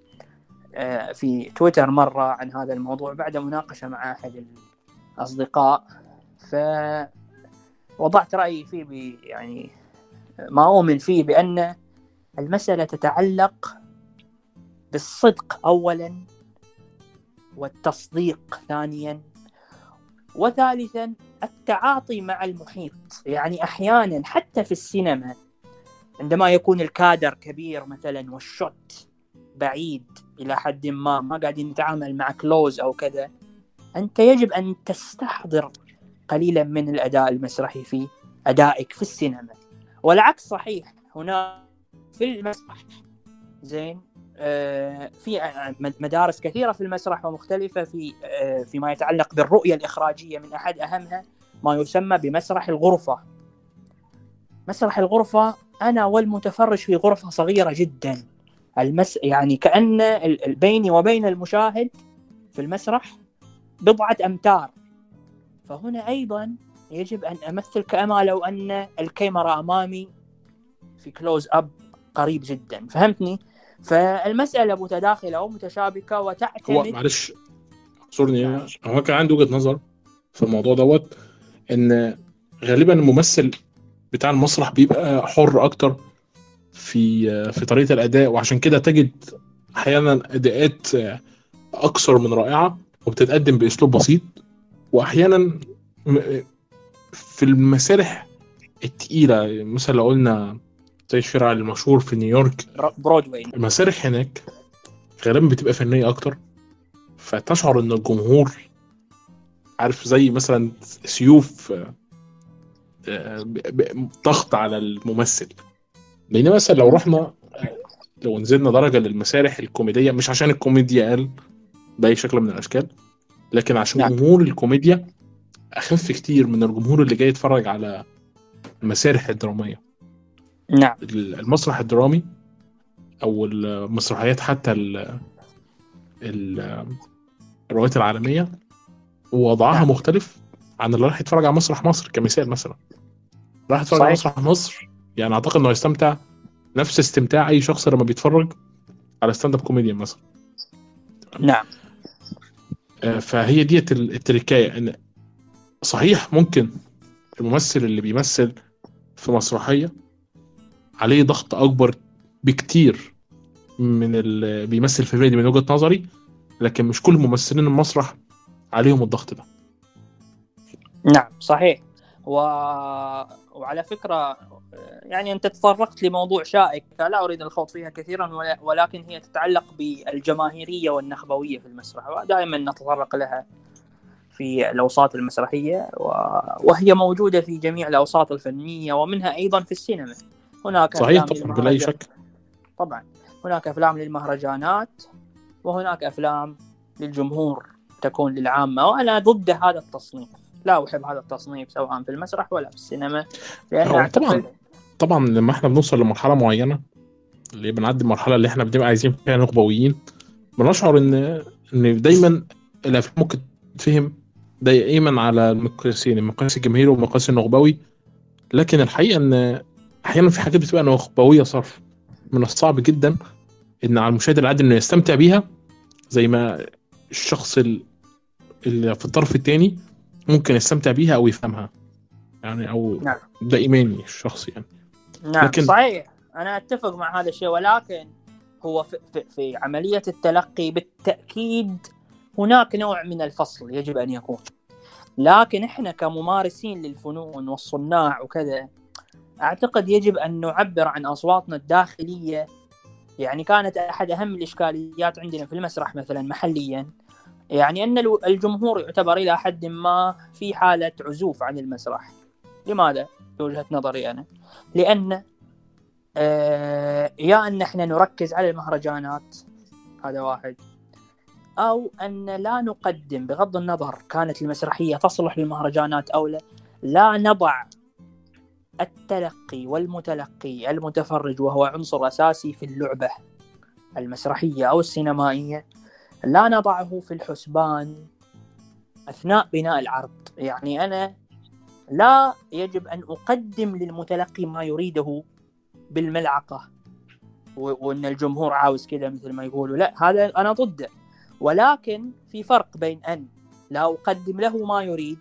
آه، في تويتر مرة عن هذا الموضوع بعد مناقشة مع أحد الأصدقاء. ف وضعت رأيي فيه يعني ما أؤمن فيه بأن المسألة تتعلق بالصدق اولا والتصديق ثانيا وثالثا التعاطي مع المحيط. يعني أحيانا حتى في السينما عندما يكون الكادر كبير مثلا والشوت بعيد إلى حد ما ما قاعدين نتعامل مع كلوز أو كذا أنت يجب أن تستحضر قليلا من الأداء المسرحي في أدائك في السينما. والعكس صحيح هنا في المسرح. زين آه في مدارس كثيرة في المسرح ومختلفة في آه فيما يتعلق بالرؤية الإخراجية من أحد أهمها ما يسمى بمسرح الغرفة. مسرح الغرفة أنا والمتفرج في غرفة صغيرة جدا. المس يعني كأن بيني وبين المشاهد في المسرح بضعة أمتار. فهنا أيضا يجب أن أمثل كما لو أن الكاميرا أمامي في كلوز اب قريب جدا. فهمتني؟ فالمسألة متداخلة ومتشابكة وتعتمد هو معلش اعذرني نعم. هو كان عندي وجهة نظر في الموضوع دوت إن غالبا الممثل بتاع المسرح بيبقى حر أكتر في في طريقة الأداء وعشان كده تجد أحيانا إداءات أكثر من رائعة وبتتقدم بأسلوب بسيط. وأحيانا في المسارح التقيلة مثلا لو قلنا زي الشارع المشهور في نيويورك برودواي. المسارح هناك غالبا بتبقى فنية أكتر فتشعر إن الجمهور عارف زي مثلا سيوف ضغط على الممثل. لأن مثلا لو رحنا لو نزلنا درجة للمسارح الكوميدية مش عشان الكوميديا قال باي شكل من الأشكال لكن عشان نعم. جمهور الكوميديا أخف كتير من الجمهور اللي جاي يتفرج على المسارح الدرامية. نعم. المسرح الدرامي أو المسرحيات حتى ال الروايات العالمية وضعها نعم. مختلف عن اللي راح يتفرج على مسرح مصر كمثال مثلا. راح يتفرج على مسرح مصر يعني أعتقد إنه هيستمتع نفس استمتاع أي شخص لما بيتفرج على stand-up comedian مثلا. نعم. فهي ديت التركاية. ان صحيح ممكن الممثل اللي بيمثل في مسرحية عليه ضغط أكبر بكتير من اللي بيمثل في فيديو من وجهة نظري لكن مش كل ممثلين المسرح عليهم الضغط ده. نعم صحيح. و... وعلى فكرة يعني انت تطرقت لموضوع شائك لا أريد الخوض فيها كثيرا ولكن هي تتعلق بالجماهيرية والنخبوية في المسرح ودائما نتطرق لها في الأوساط المسرحية وهي موجودة في جميع الأوساط الفنية ومنها أيضا في السينما. هناك صحيح طبعا بلا أي شك. طبعا. هناك أفلام للمهرجانات وهناك أفلام للجمهور تكون للعامة وأنا ضد هذا التصنيف. لا أحب هذا التصنيف سواء في المسرح ولا في السينما لأن طبعا. طبعا لما إحنا بنوصل لمرحلة معينة اللي بنعدي المرحلة اللي إحنا بنبقى عايزين فيها نخبويين بنشعر إن إن دايما الأفلام ممكن تتفهم دائما على المقياسين المقياس الجماهيري والمقياس النخبوي لكن الحقيقة إن أحيانا في حاجات بتبقى نخبويه صرف من الصعب جدا إن على المشاهد العادي إنه يستمتع بيها زي ما الشخص ال- اللي في الطرف الثاني ممكن يستمتع بيها أو يفهمها يعني أو نعم. ده ايماني الشخصي يعني نعم لكن- صحيح. أنا أتفق مع هذا الشيء ولكن هو في, في, في عملية التلقي بالتأكيد هناك نوع من الفصل يجب أن يكون. لكن إحنا كممارسين للفنون والصناع وكذا أعتقد يجب أن نعبر عن أصواتنا الداخلية. يعني كانت أحد أهم الإشكاليات عندنا في المسرح مثلا محليا. يعني أن الجمهور يعتبر إلى حد ما في حالة عزوف عن المسرح. لماذا؟ بوجهه نظري أنا. لأن آه، يا أن إحنا نركز على المهرجانات هذا واحد. أو أن لا نقدم بغض النظر كانت المسرحية تصلح للمهرجانات أو لا لا نضع التلقي والمتلقي المتفرج وهو عنصر أساسي في اللعبة المسرحية أو السينمائية لا نضعه في الحسبان أثناء بناء العرض. يعني أنا لا يجب أن أقدم للمتلقي ما يريده بالملعقة. وإن الجمهور عاوز كذا مثل ما يقولوا. لا هذا أنا ضده ولكن في فرق بين أن لا أقدم له ما يريد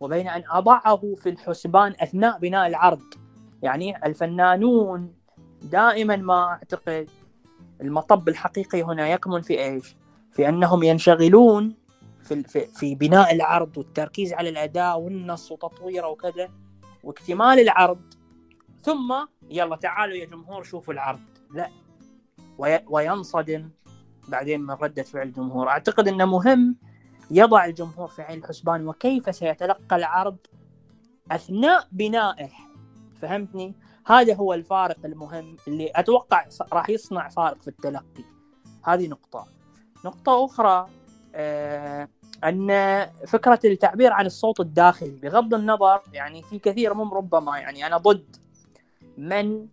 وبين أن أضعه في الحسبان أثناء بناء العرض. يعني الفنانون دائما ما أعتقد المطب الحقيقي هنا يكمن في إيش؟ في أنهم ينشغلون في في, بناء العرض والتركيز على الأداء والنص وتطويره وكذا واكتمال العرض. ثم يلا تعالوا يا جمهور شوفوا العرض. لا. وي وينصدم بعدين من ردة فعل الجمهور أعتقد أنه مهم يضع الجمهور في عين الحسبان وكيف سيتلقى العرض أثناء بنائه. فهمتني؟ هذا هو الفارق المهم اللي أتوقع راح يصنع فارق في التلقي. هذه نقطة. نقطة أخرى آه أن فكرة التعبير عن الصوت الداخلي بغض النظر يعني في كثير من ربما يعني أنا ضد من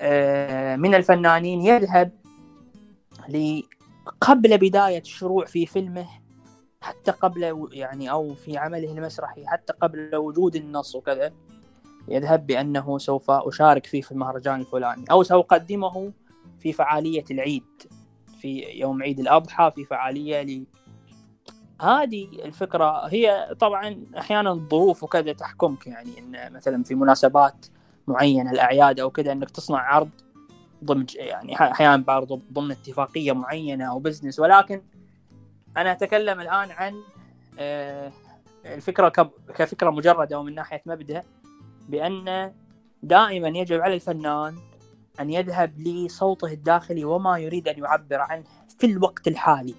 آه، من الفنانين يذهب قبل بداية الشروع في فيلمه حتى قبل يعني أو في عمله المسرحي حتى قبل وجود النص وكذا يذهب بأنه سوف أشارك فيه في المهرجان الفلاني أو سأقدمه في فعالية العيد في يوم عيد الأضحى في فعالية ل هذه الفكرة هي طبعا أحيانا الظروف وكذا تحكمك يعني إن مثلا في مناسبات معينة الأعياد أو كذا إنك تصنع عرض ضمن يعني أحيانا برضو ضمن اتفاقية معينة أو بزنس ولكن أنا أتكلم الآن عن آه، الفكرة كفكرة مجردة ومن ناحية مبدأ بأن دائما يجب على الفنان أن يذهب لصوته الداخلي وما يريد أن يعبر عنه في الوقت الحالي.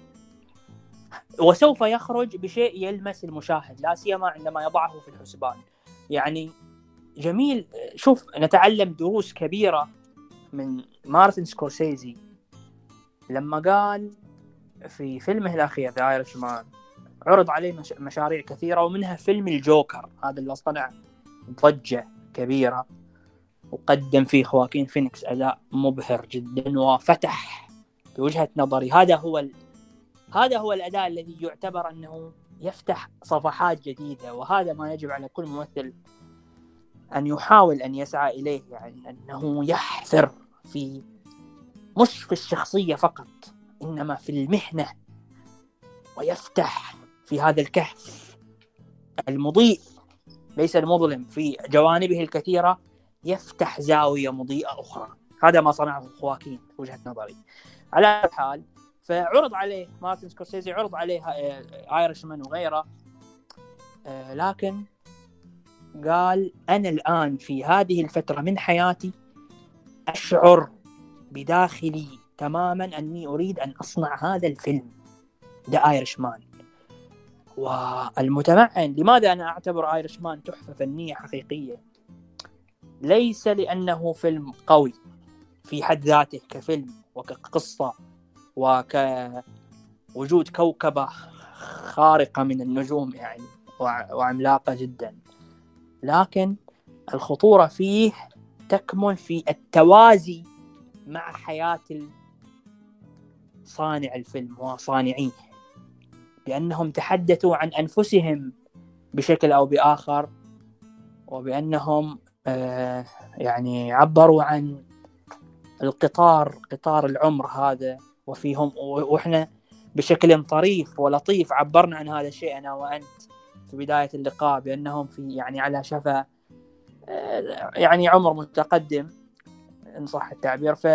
وسوف يخرج بشيء يلمس المشاهد لا سيما عندما يضعه في الحسبان. يعني جميل شوف نتعلم دروس كبيرة من مارتن سكورسيزي. لما قال في فيلمه الأخير The Irishman عرض عليه مش- مشاريع كثيرة ومنها فيلم الجوكر. هذا اللي صنع ضجة كبيرة وقدم فيه خواكين فينيكس أداء مبهر جدا وفتح بوجهة نظري. هذا هو. هذا هو الأداء الذي يعتبر أنه يفتح صفحات جديدة وهذا ما يجب على كل ممثل أن يحاول أن يسعى إليه يعني أنه يحثر في مش في الشخصية فقط إنما في المهنة ويفتح في هذا الكهف المضيء. ليس المظلم في جوانبه الكثيرة يفتح زاوية مضيئة أخرى. هذا ما صنعه خواكين في وجهة نظري. على حال فعرض عليه مارتن سكورسيزي عرض عليه Irishman وغيره. آه، لكن قال أنا الآن في هذه الفترة من حياتي أشعر بداخلي تماما أني أريد أن أصنع هذا الفيلم The Irishman والمتمعن لماذا أنا أعتبر Irishman تحفة فنية حقيقية؟ ليس لأنه فيلم قوي في حد ذاته كفيلم وكقصة وكوجود كوكبة خارقة من النجوم يعني وعملاقة جدا. لكن الخطورة فيه تكمن في التوازي مع حياة صانع الفيلم وصانعيه. بأنهم تحدثوا عن أنفسهم بشكل أو بآخر وبأنهم آه يعني عبروا عن القطار قطار العمر هذا. وفيهم وإحنا بشكل طريف ولطيف عبرنا عن هذا الشيء أنا وأنت في بداية اللقاء بأنهم في يعني على شفا يعني عمر متقدم إن صح التعبير. ف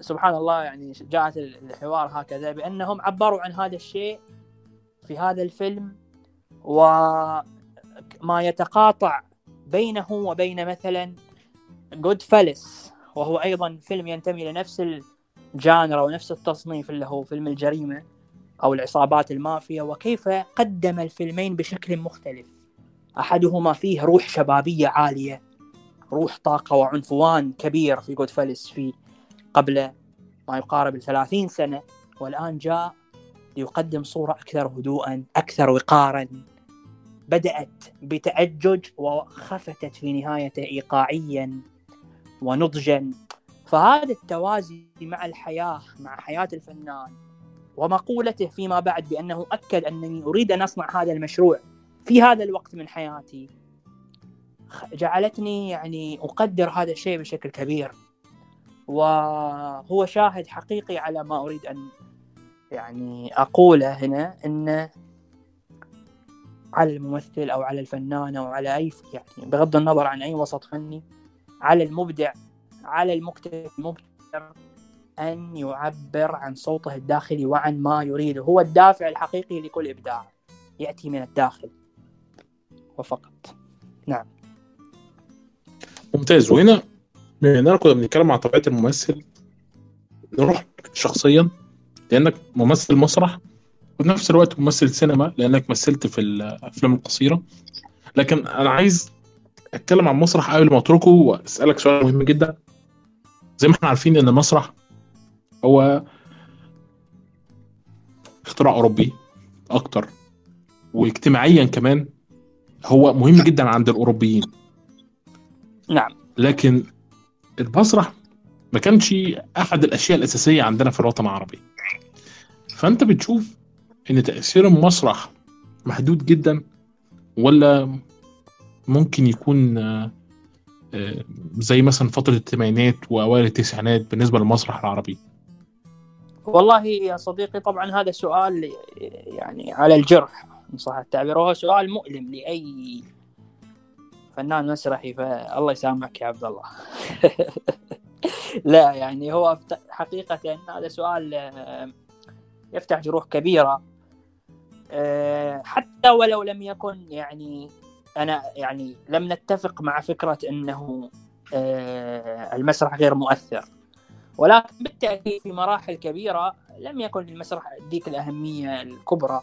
سبحان الله يعني جاءت الحوار هكذا بأنهم عبروا عن هذا الشيء في هذا الفيلم وما يتقاطع بينه وبين مثلا جود فالس وهو أيضا فيلم ينتمي لنفس الجانرا ونفس التصنيف اللي هو فيلم الجريمة أو العصابات المافيا وكيف قدم الفيلمين بشكل مختلف. أحدهما فيه روح شبابية عالية روح طاقة وعنفوان كبير في جود فالس في قبل ما يقارب الثلاثين سنة والآن جاء ليقدم صورة أكثر هدوءا أكثر وقارا. بدأت بتأجج وخفتت في نهايته إيقاعيا ونضجا. فهذا التوازي مع الحياة مع حياة الفنان ومقولته فيما بعد بأنه أكد أنني أريد أن أصنع هذا المشروع في هذا الوقت من حياتي. جعلتني يعني أقدر هذا الشيء بشكل كبير. وهو شاهد حقيقي على ما أريد أن يعني أقوله هنا أن على الممثل أو على الفنان أو على أي يعني بغض النظر عن أي وسط فني على المبدع على المكتب المبتر أن يعبر عن صوته الداخلي وعن ما يريده. هو الدافع الحقيقي لكل إبداع يأتي من الداخل وفقط. نعم. ممتاز. وهنا اننا كنا بنتكلم عن طبيعة الممثل. نروح شخصيا لأنك ممثل مسرح وفي نفس الوقت ممثل سينما لأنك مثلت في الأفلام القصيرة. لكن أنا عايز أتكلم عن مسرح قبل ما أتركه وأسألك سؤال مهم جدا. زي ما إحنا عارفين إن المسرح هو اختراع أوروبي أكتر واجتماعيا كمان هو مهم جدا عند الأوروبيين. نعم. لكن المسرح ما كانش أحد الأشياء الأساسية عندنا في الوطن العربي. فأنت بتشوف إن تأثير المسرح محدود جدا ولا ممكن يكون زي مثلا فترة الثمانينات وأوائل التسعينات بالنسبة للمسرح العربي. والله يا صديقي طبعا هذا سؤال يعني على الجرح إن صح التعبير وهو سؤال مؤلم لأي فنان مسرحي فالله يسامحك يا عبد الله. لا يعني هو حقيقة هذا سؤال آه، يفتح جروح كبيرة. آه، حتى ولو لم يكن يعني أنا يعني لم نتفق مع فكرة أنه آه، المسرح غير مؤثر. ولكن بالتأكيد في مراحل كبيرة لم يكن المسرح ذيك الأهمية الكبرى.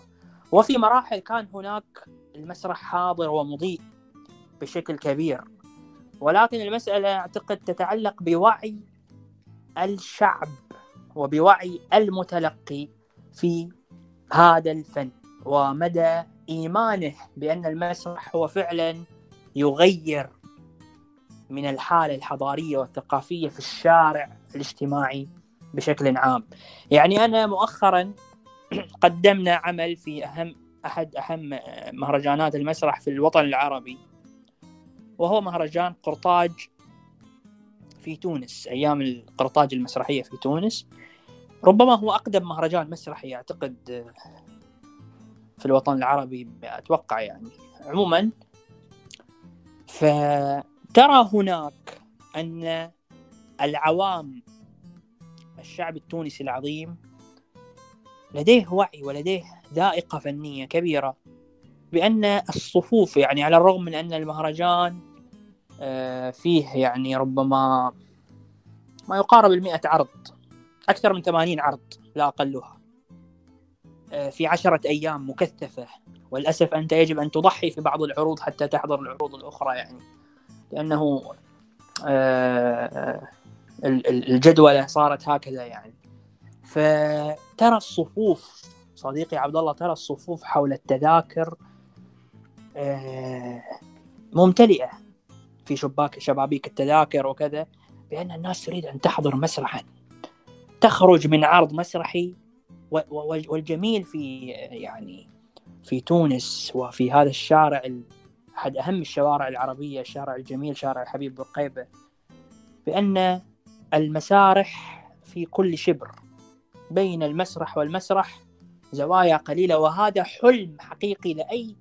وفي مراحل كان هناك المسرح حاضر ومضيء بشكل كبير. ولكن المسألة أعتقد تتعلق بوعي الشعب وبوعي المتلقي في هذا الفن ومدى إيمانه بأن المسرح هو فعلا يغير من الحالة الحضارية والثقافية في الشارع الاجتماعي بشكل عام. يعني أنا مؤخرا قدمنا عمل في أهم أحد أهم مهرجانات المسرح في الوطن العربي وهو مهرجان قرطاج في تونس أيام القرطاج المسرحية في تونس. ربما هو أقدم مهرجان مسرحي أعتقد في الوطن العربي أتوقع يعني عموما. فترى هناك أن العوام الشعب التونسي العظيم لديه وعي ولديه ذائقة فنية كبيرة بأن الصفوف يعني على الرغم من أن المهرجان آه، فيه يعني ربما ما يقارب المئة عرض أكثر من ثمانين عرض لا أقلها. في عشرة أيام مكثفة. والأسف أنت يجب أن تضحي في بعض العروض حتى تحضر العروض الأخرى يعني. لأنه آه، الجدولة صارت هكذا يعني. فترى الصفوف صديقي عبد الله ترى الصفوف حول التذاكر آه، ممتلئة في شباك شبابيك التذاكر وكذا بأن الناس تريد أن تحضر مسرحا. تخرج من عرض مسرحي والجميل في يعني في تونس وفي هذا الشارع أحد أهم الشوارع العربية الشارع الجميل شارع الحبيب برقيبة بأن المسارح في كل شبر بين المسرح والمسرح زوايا قليلة وهذا حلم حقيقي لأي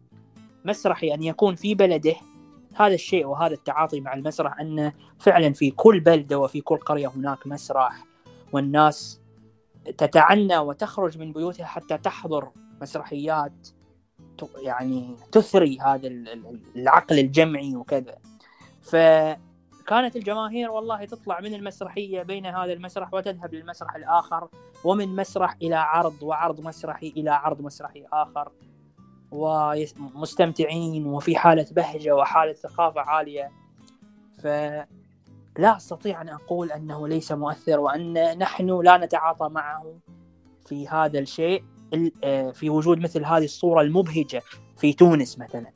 مسرحي أن يكون في بلده. هذا الشيء وهذا التعاطي مع المسرح أن فعلا في كل بلدة وفي كل قرية هناك مسرح والناس تتعنى وتخرج من بيوتها حتى تحضر مسرحيات يعني تثري هذا العقل الجمعي وكذا. فكانت الجماهير والله تطلع من المسرحية بين هذا المسرح وتذهب للمسرح الآخر ومن مسرح إلى عرض وعرض مسرحي إلى عرض مسرحي آخر. ومستمتعين وفي حالة بهجة وحالة ثقافة عالية. فلا أستطيع أن أقول أنه ليس مؤثر وأن نحن لا نتعاطى معه في هذا الشيء آه، في وجود مثل هذه الصورة المبهجة في تونس مثلا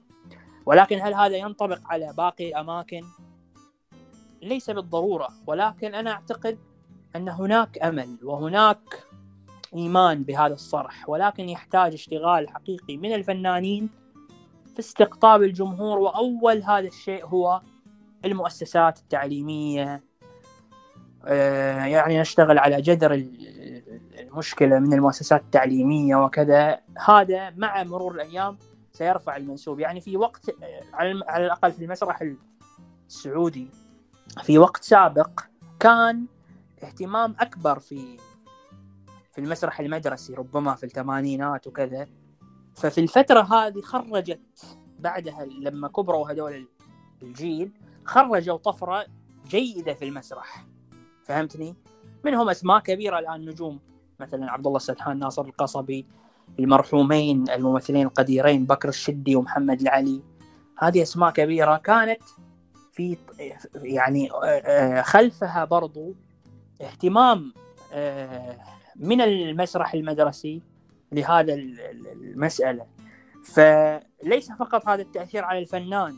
ولكن هل هذا ينطبق على باقي الأماكن؟ ليس بالضرورة ولكن أنا أعتقد أن هناك أمل وهناك إيمان بهذا الصرح ولكن يحتاج اشتغال حقيقي من الفنانين في استقطاب الجمهور وأول هذا الشيء هو المؤسسات التعليمية آه، يعني نشتغل على جذر المشكلة من المؤسسات التعليمية وكذا. هذا مع مرور الأيام سيرفع المنسوب. يعني في وقت على الأقل في المسرح السعودي في وقت سابق كان اهتمام أكبر في في المسرح المدرسي ربما في الثمانينات وكذا. ففي الفترة هذه خرجت بعدها لما كبروا هذول الجيل خرجوا طفرة جيدة في المسرح. فهمتني؟ منهم أسماء كبيرة الآن نجوم. مثلا عبد الله السدحان ناصر القصبي المرحومين الممثلين القديرين بكر الشدي ومحمد العلي. هذه أسماء كبيرة كانت في يعني آه، خلفها برضو اهتمام آه، من المسرح المدرسي لهذا المسألة. فليس فقط هذا التأثير على الفنان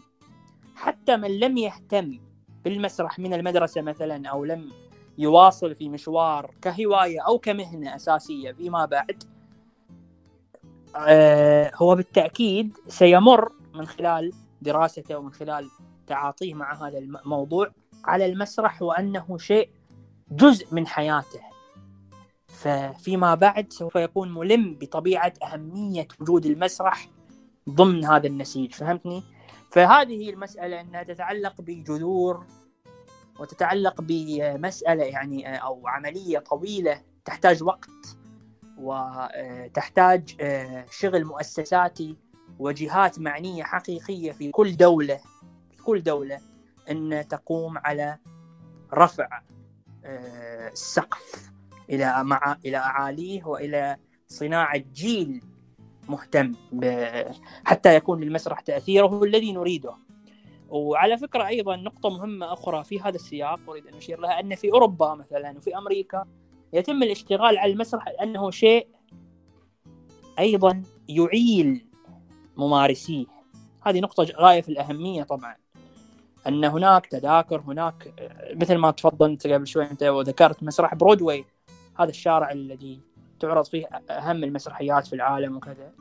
حتى من لم يهتم بالمسرح من المدرسة مثلا أو لم يواصل في مشوار كهواية أو كمهنة أساسية فيما بعد آه، هو بالتأكيد سيمر من خلال دراسته ومن خلال تعاطيه مع هذا الموضوع على المسرح وأنه شيء جزء من حياته ففيما بعد سوف يكون ملم بطبيعة أهمية وجود المسرح ضمن هذا النسيج فهمتني؟ فهذه المسألة أنها تتعلق بجذور وتتعلق بمسألة يعني أو عملية طويلة تحتاج وقت وتحتاج شغل مؤسساتي وجهات معنية حقيقية في كل دولة في كل دولة أن تقوم على رفع السقف إلى مع إلى أعاليه وإلى صناعة جيل مهتم حتى يكون للمسرح تأثيره الذي نريده. وعلى فكرة أيضا نقطة مهمة أخرى في هذا السياق أريد أن أشير لها أن في أوروبا مثلا وفي أمريكا يتم الاشتغال على المسرح لأنه شيء أيضا يعيل ممارسيه. هذه نقطة غاية في الأهمية طبعا. أن هناك تذاكر هناك مثل ما تفضلت قبل شوي أنت وذكرت مسرح برودواي هذا الشارع الذي تعرض فيه أهم المسرحيات في العالم وكذا.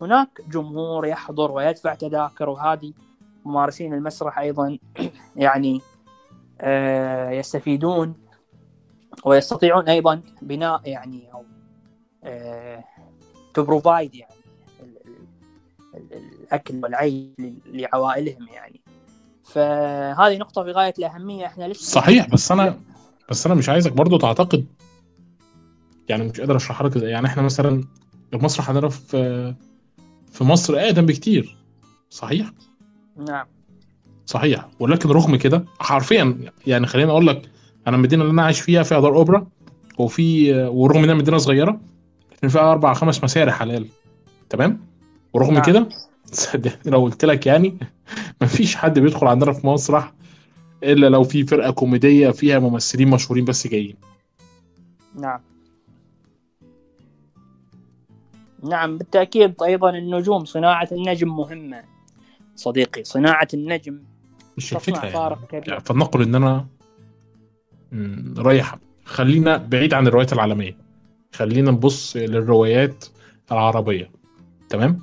هناك جمهور يحضر ويدفع تذاكر وهذه ممارسين المسرح أيضا يعني آه، يستفيدون ويستطيعون أيضا بناء يعني أو to provide يعني الأكل والعيش لعوائلهم يعني. فهذه نقطة في غاية الأهمية. إحنا لسه صحيح بس أنا بس أنا مش عايزك برضو تعتقد يعني مش قادر اشرح لك يعني إحنا مثلا المسرح عندنا في في مصر اقدم بكتير. صحيح؟ نعم. صحيح. ولكن رغم كده حرفيا يعني خليني أقول لك أنا المدينة اللي أنا عايش فيها فيها دار أوبرا وفي ورغم إنها مدينة صغيرة لكن فيها أربع خمس مسارح حلال تمام؟ ورغم نعم. كده صدقني لو قلت لك يعني مفيش حد بيدخل عندنا في مسرح إلا لو في فرقة كوميدية فيها ممثلين مشهورين بس جايين. نعم. نعم بالتأكيد أيضا النجوم صناعة النجم مهمة. صديقي صناعة النجم مش تصنع الفكرة يعني. يعني فلنقل أنا مم، رايح. خلينا بعيد عن الروايات العالمية. خلينا نبص للروايات العربية. تمام؟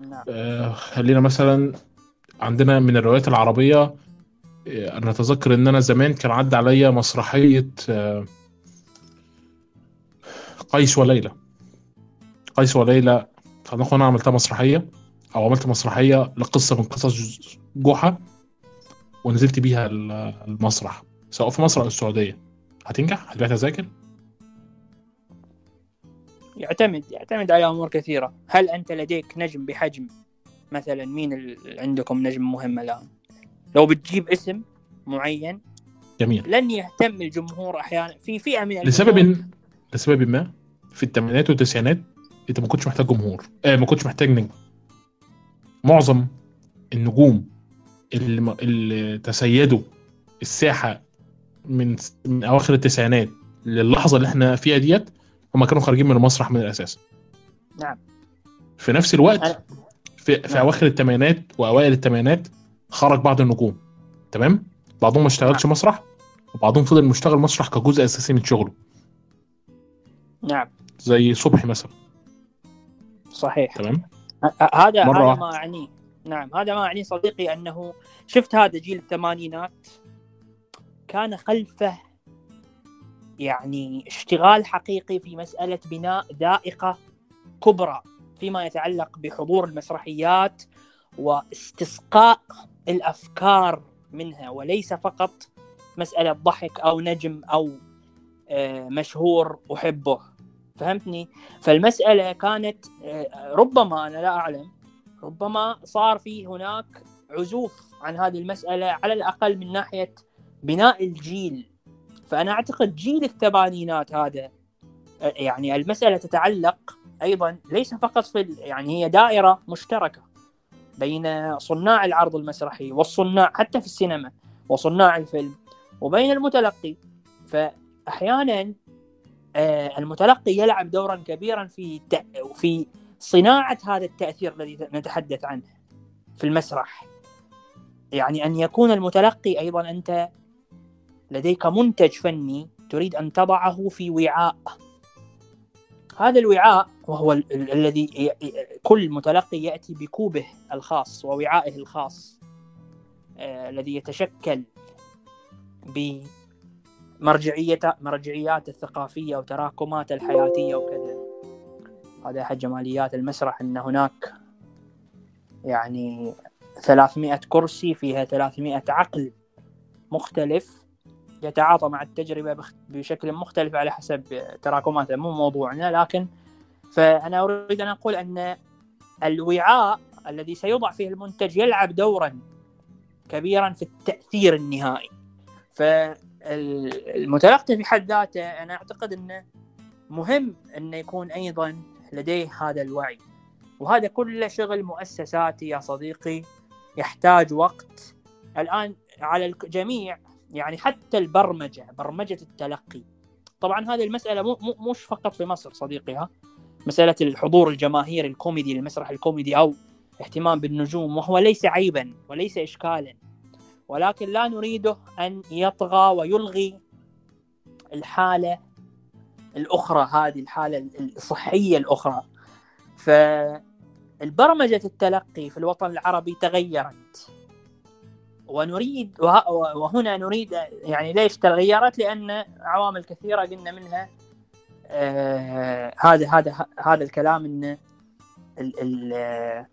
نعم. آه، خلينا مثلا عندنا من الروايات العربية آه، أنا أتذكر إن أنا زمان كان عدى عليا مسرحية آه، قيس وليلى. قيس وليلى فلنقل أنا عملتها مسرحية أو عملت مسرحية لقصة من قصص جحا ونزلت بيها ال- المسرح. سواء في مصر أو السعودية. هتنجح؟ هتبيع تذاكر يعتمد يعتمد على أمور كثيرة. هل أنت لديك نجم بحجم؟ مثلا مين ال... عندكم نجم مهم الآن؟ لو بتجيب اسم معين جميل. لن يهتم الجمهور أحيانا. في فئة من لسبب لسبب ما في الثمانينات والتسعينات انت ما كنتش محتاج جمهور. آه ما كنتش محتاج نجم. معظم النجوم اللي, م- اللي تسيدوا الساحة من من أواخر التسعينات للحظة اللي إحنا فيها ديت هم كانوا خارجين من المسرح من الأساس. نعم. في نفس الوقت في, في نعم. أواخر الثمانينات وأوائل الثمانينات خرج بعض النجوم. تمام؟ بعضهم ما اشتغلش مسرح وبعضهم فضل مشتغل مسرح كجزء أساسي من شغله. نعم. زي صبحي مثلا. صحيح. تمام. هذا مرة هذا. ما أعنيه نعم هذا ما أعنيه صديقي أنه شفت هذا جيل الثمانينات كان خلفه يعني اشتغال حقيقي في مسألة بناء ذائقة كبرى فيما يتعلق بحضور المسرحيات واستسقاء الأفكار منها وليس فقط مسألة ضحك أو نجم أو آه، مشهور أحبه. فهمتني؟ فالمسألة كانت آه، ربما أنا لا أعلم ربما صار في هناك عزوف عن هذه المسألة على الأقل من ناحية بناء الجيل فأنا أعتقد جيل الثمانينات هذا آه، يعني المسألة تتعلق أيضا ليس فقط في يعني هي دائرة مشتركة بين صناع العرض المسرحي والصناع حتى في السينما وصناع الفيلم وبين المتلقي فأحيانا آه، المتلقي يلعب دورا كبيرا في في صناعة هذا التأثير الذي نتحدث عنه في المسرح. يعني أن يكون المتلقي أيضا أنت لديك منتج فني تريد أن تضعه في وعاء. هذا الوعاء وهو ال- ال- الذي كل متلقي يأتي بكوبه الخاص ووعائه الخاص آه، الذي يتشكل بمرجعية مرجعيات الثقافية وتراكمات الحياتية وكذا. هذا أحد جماليات المسرح أن هناك يعني 300 كرسي فيها 300 عقل مختلف يتعاطى مع التجربة بشكل مختلف على حسب تراكماتها مو موضوعنا لكن فأنا أريد أن أقول أن الوعاء الذي سيوضع فيه المنتج يلعب دورا كبيرا في التأثير النهائي. فالمتلقي في حد ذاته أنا أعتقد أنه مهم أنه يكون أيضا لديه هذا الوعي. وهذا كله شغل مؤسساتي يا صديقي يحتاج وقت. الآن على الجميع يعني حتى البرمجة برمجة التلقي. طبعا هذه المسألة مو مو مش فقط في مصر صديقي ها؟ مسألة الحضور الجماهيري الكوميدي المسرح الكوميدي أو اهتمام بالنجوم وهو ليس عيبا وليس إشكالا. ولكن لا نريده أن يطغى ويلغي الحالة الأخرى هذه الحالة الصحية الأخرى. فالبرمجة التلقي في الوطن العربي تغيرت. ونريد وه- وهنا نريد يعني ليش تغيرت؟ لأن عوامل كثيرة قلنا منها آه هذا هذا هذا الكلام إن ال ال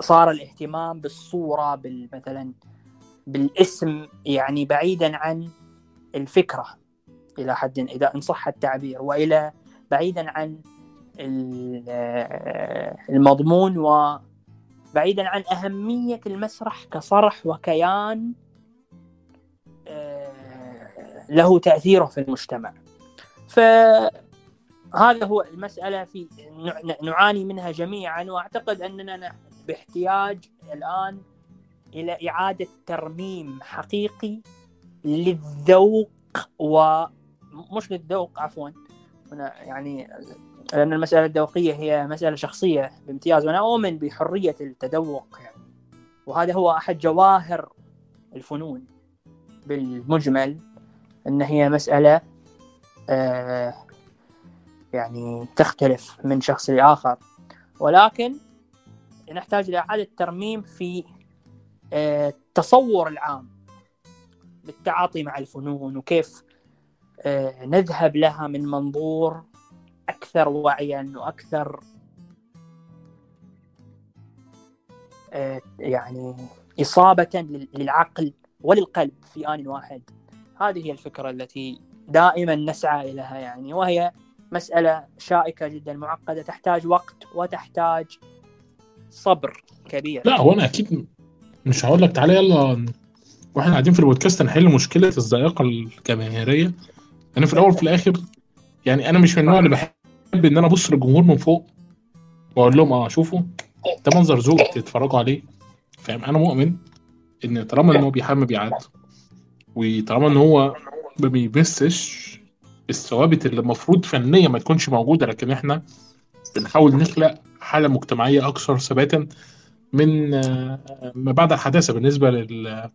صار الاهتمام بالصورة بال- مثلا بالاسم يعني بعيدا عن الفكرة إلى حد إذا إن صح التعبير وإلى بعيدا عن آه، المضمون بعيدا عن أهمية المسرح كصرح وكيان آه، له تأثيره في المجتمع. فهذا هو المسألة في نعاني منها جميعا وأعتقد أننا باحتياج الآن إلى إعادة ترميم حقيقي للذوق ومش للذوق عفوا. هنا يعني لأن المسألة الذوقية هي مسألة شخصية بامتياز وأنا أؤمن بحرية التذوق يعني. وهذا هو أحد جواهر الفنون بالمجمل أن هي مسألة آه يعني تختلف من شخص لآخر. ولكن نحتاج إلى إعادة ترميم في التصور العام بالتعاطي مع الفنون وكيف آه نذهب لها من منظور أكثر وعيا وأكثر آه يعني إصابة للعقل وللقلب في آن واحد. هذه هي الفكرة التي دائما نسعى إليها يعني وهي مسألة شائكة جدا معقدة تحتاج وقت وتحتاج صبر كبير. لا هو أنا أكيد مش هقول لك تعالى يلا وإحنا قاعدين في البودكاست نحل مشكلة الذائقة الجماهيرية. أنا في الأول وفي الآخر يعني أنا مش من النوع اللي بحب إن أنا أبص للجمهور من فوق وأقول لهم أه شوفوا ده منظر ذوق تتفرجوا عليه. فاهم؟ أنا مؤمن إن طالما إن هو بيحمل مبيعات وطالما إن هو ما بيمسش الثوابت اللي المفروض فنيا ما تكونش موجودة لكن إحنا بنحاول نخلق حالة مجتمعية أكثر ثباتا من ما بعد الحداثه بالنسبة لل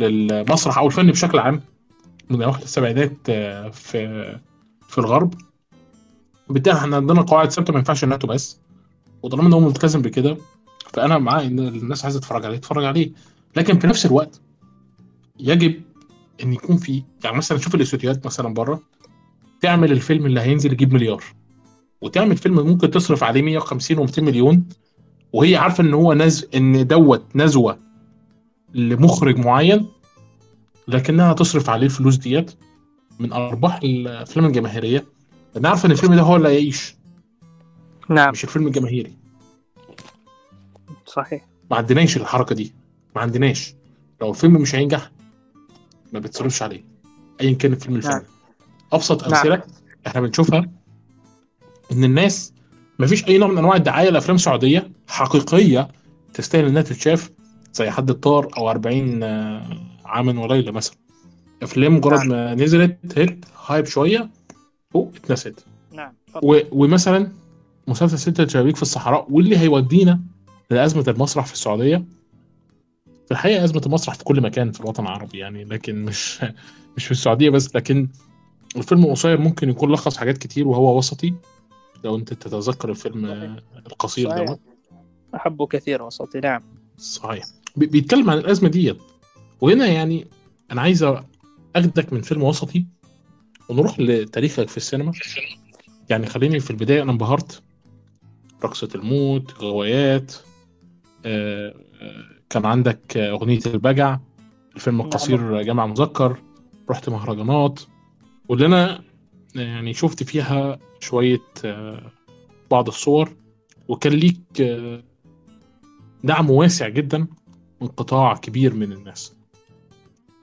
للمسرح أو الفن بشكل عام من اواخر السبعينات في في الغرب. بالتالي إحنا عندنا قواعد ثابتة ما ينفعش إنها بس وطالما ان هو ملتزم بكده فأنا معاه إن الناس عايزة تتفرج عليه تتفرج عليه. لكن في نفس الوقت يجب إن يكون في يعني مثلا شوف الأستوديوهات مثلا بره تعمل الفيلم اللي هينزل يجيب مليار. وتعمل فيلم ممكن تصرف عليه 150 و200 مليون وهي عارفة إن هو نز إن دوت نزوة لمخرج معين لكنها تصرف عليه الفلوس ديت من أرباح الأفلام الجماهيرية. لأن عارفة إن الفيلم ده هو اللي هيعيش. نعم. مش الفيلم الجماهيري. صحيح. ما عندناش الحركة دي. ما عندناش. لو الفيلم مش هينجح ما بتصرفش عليه. ايا كان الفيلم الفني. نعم. أبسط نعم. أمثلة إحنا بنشوفها إن الناس ما فيش أي نوع من أنواع الدعاية لأفلام سعودية حقيقية تستاهل إنها تتشاف زي حد الطار أو 40 آه، عاما وليلة مثلا. أفلام مجرد نعم. ما نزلت هيت هايب شوية فوق اتنست. نعم و... ومثلا مسلسل ستة شبابيك في الصحراء واللي هيودينا لأزمة المسرح في السعودية. في الحقيقة أزمة المسرح في كل مكان في الوطن العربي يعني لكن مش مش في السعودية بس لكن الفيلم القصير ممكن يكون لخص حاجات كتير وهو وسطي. لو أنت تتذكر الفيلم القصير. دوت. أحبه كثير وسطي نعم. صحيح. بي- بيتكلم عن الأزمة ديت. وهنا يعني أنا عايز أخدك من فيلم وسطي ونروح لتاريخك في السينما. يعني خليني في البداية أنا انبهرت. رقصة الموت غوايات آه، آه، كان عندك أغنية البجع الفيلم القصير جامع مذكر رحت مهرجانات. واللي أنا يعني شفت فيها شوية آه، بعض الصور وكان ليك آه، دعم واسع جدا من قطاع كبير من الناس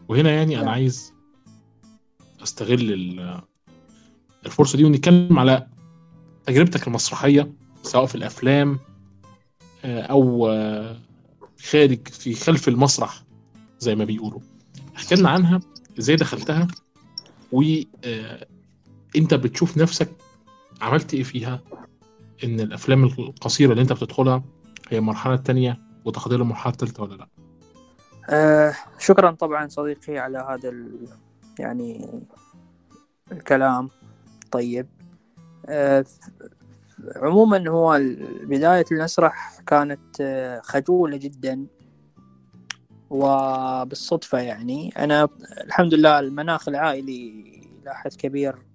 وهنا يعني أنا نعم. عايز أستغل ال- الفرصة دي ونتكلم على تجربتك المسرحية سواء في الأفلام آه، أو آه، خارج في خلف المسرح زي ما بيقولوا احكي لنا عنها إزاي دخلتها وانت بتشوف نفسك عملت إيه فيها؟ ان الافلام القصيرة اللي انت بتدخلها هي المرحلة الثانية وتحضير المرحله الثالثه ولا لا؟ آه شكرا طبعا صديقي على هذا ال... يعني الكلام. طيب. آه عموما هو بداية المسرح كانت آه، خجولة جدا وبالصدفة يعني. أنا الحمد لله المناخ العائلي إلى حد كبير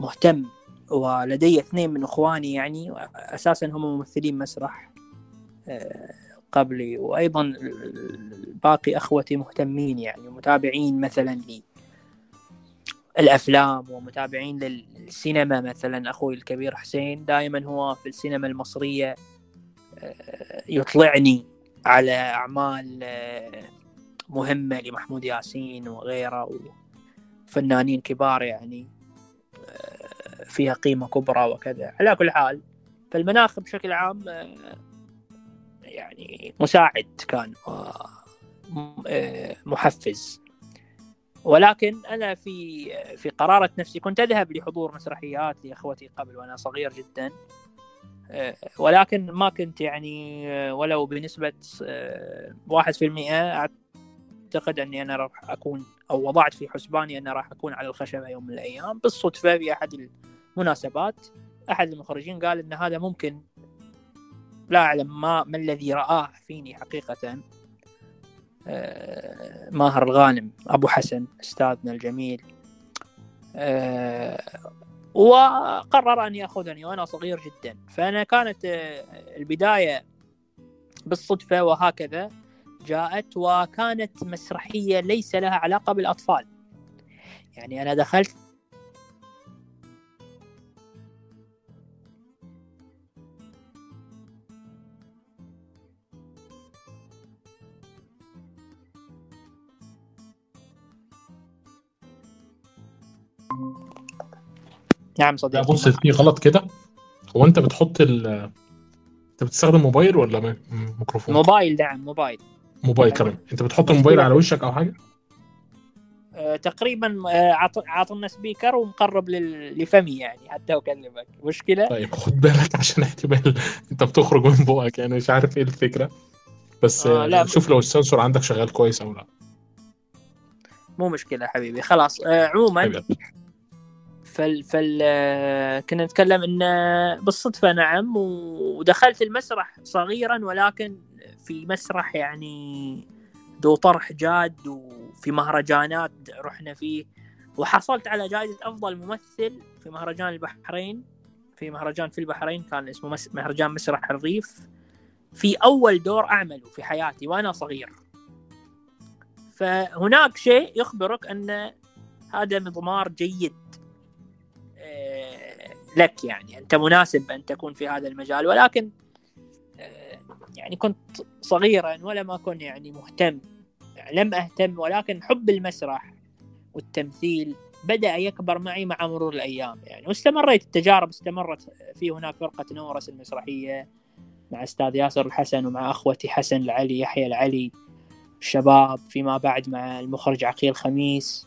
مهتم ولدي اثنين من إخواني يعني أساسا هم ممثلين مسرح آه، قبلي وأيضا ال- باقي أخوتي مهتمين يعني متابعين مثلا لي. الأفلام ومتابعين للسينما مثلا أخوي الكبير حسين دائما هو في السينما المصرية آه، يطلعني على أعمال آه، مهمة لمحمود ياسين وغيره وفنانين كبار يعني. فيها قيمة كبرى وكذا. على كل حال فالمناخ بشكل عام يعني مساعد كان محفز. ولكن أنا في في قرارة نفسي كنت أذهب لحضور مسرحيات لأخوتي قبل وأنا صغير جدا. آه، ولكن ما كنت يعني آه، ولو آه، في المئة أعتقد أني أنا راح أكون أو وضعت في حسباني أن راح أكون على الخشبة يوم من الأيام. بالصدفة في أحد المناسبات أحد المخرجين قال أن هذا ممكن لا أعلم ما ما الذي رآه فيني حقيقة. ماهر الغانم أبو حسن أستاذنا الجميل. وقرر أن يأخذني وأنا صغير جدا. فأنا كانت آه، البداية بالصدفة وهكذا جاءت وكانت مسرحية ليس لها علاقة بالأطفال. يعني أنا دخلت نعم صديقي. بص في غلط كده. هو انت بتحط ال انت بتستخدم موبايل ولا ميكروفون؟ موبايل نعم موبايل. موبايل كمان انت بتحط الموبايل على وشك أو حاجة؟ أه تقريبا آه، عاطلنا سبيكر ومقرب لفمي يعني حتى أكلمك. مشكلة؟ طيب خد بالك عشان احتمال انت بتخرج من بقك يعني مش عارف إيه الفكرة. بس آه لا شوف لو السنسور عندك شغال كويس أو لا. مو مشكلة حبيبي خلاص. آه عموما فال فال كنا نتكلم انه بالصدفة نعم ودخلت المسرح صغيرا ولكن في مسرح يعني ذو طرح جاد وفي مهرجانات رحنا فيه. وحصلت على جائزة أفضل ممثل في مهرجان البحرين. في مهرجان في البحرين كان اسمه مهرجان مسرح الريف في أول دور أعمله في حياتي وأنا صغير. فهناك شيء يخبرك أن هذا مضمار جيد. لك يعني أنت مناسب أن تكون في هذا المجال. ولكن آه، يعني كنت صغيرا ولم أكن يعني مهتم يعني لم أهتم ولكن حب المسرح والتمثيل بدأ يكبر معي مع مرور الأيام يعني. واستمريت التجارب استمرت في هناك فرقة نورس المسرحية مع أستاذ ياسر الحسن ومع أخوتي حسن العلي يحيى العلي الشباب فيما بعد مع المخرج عقيل خميس.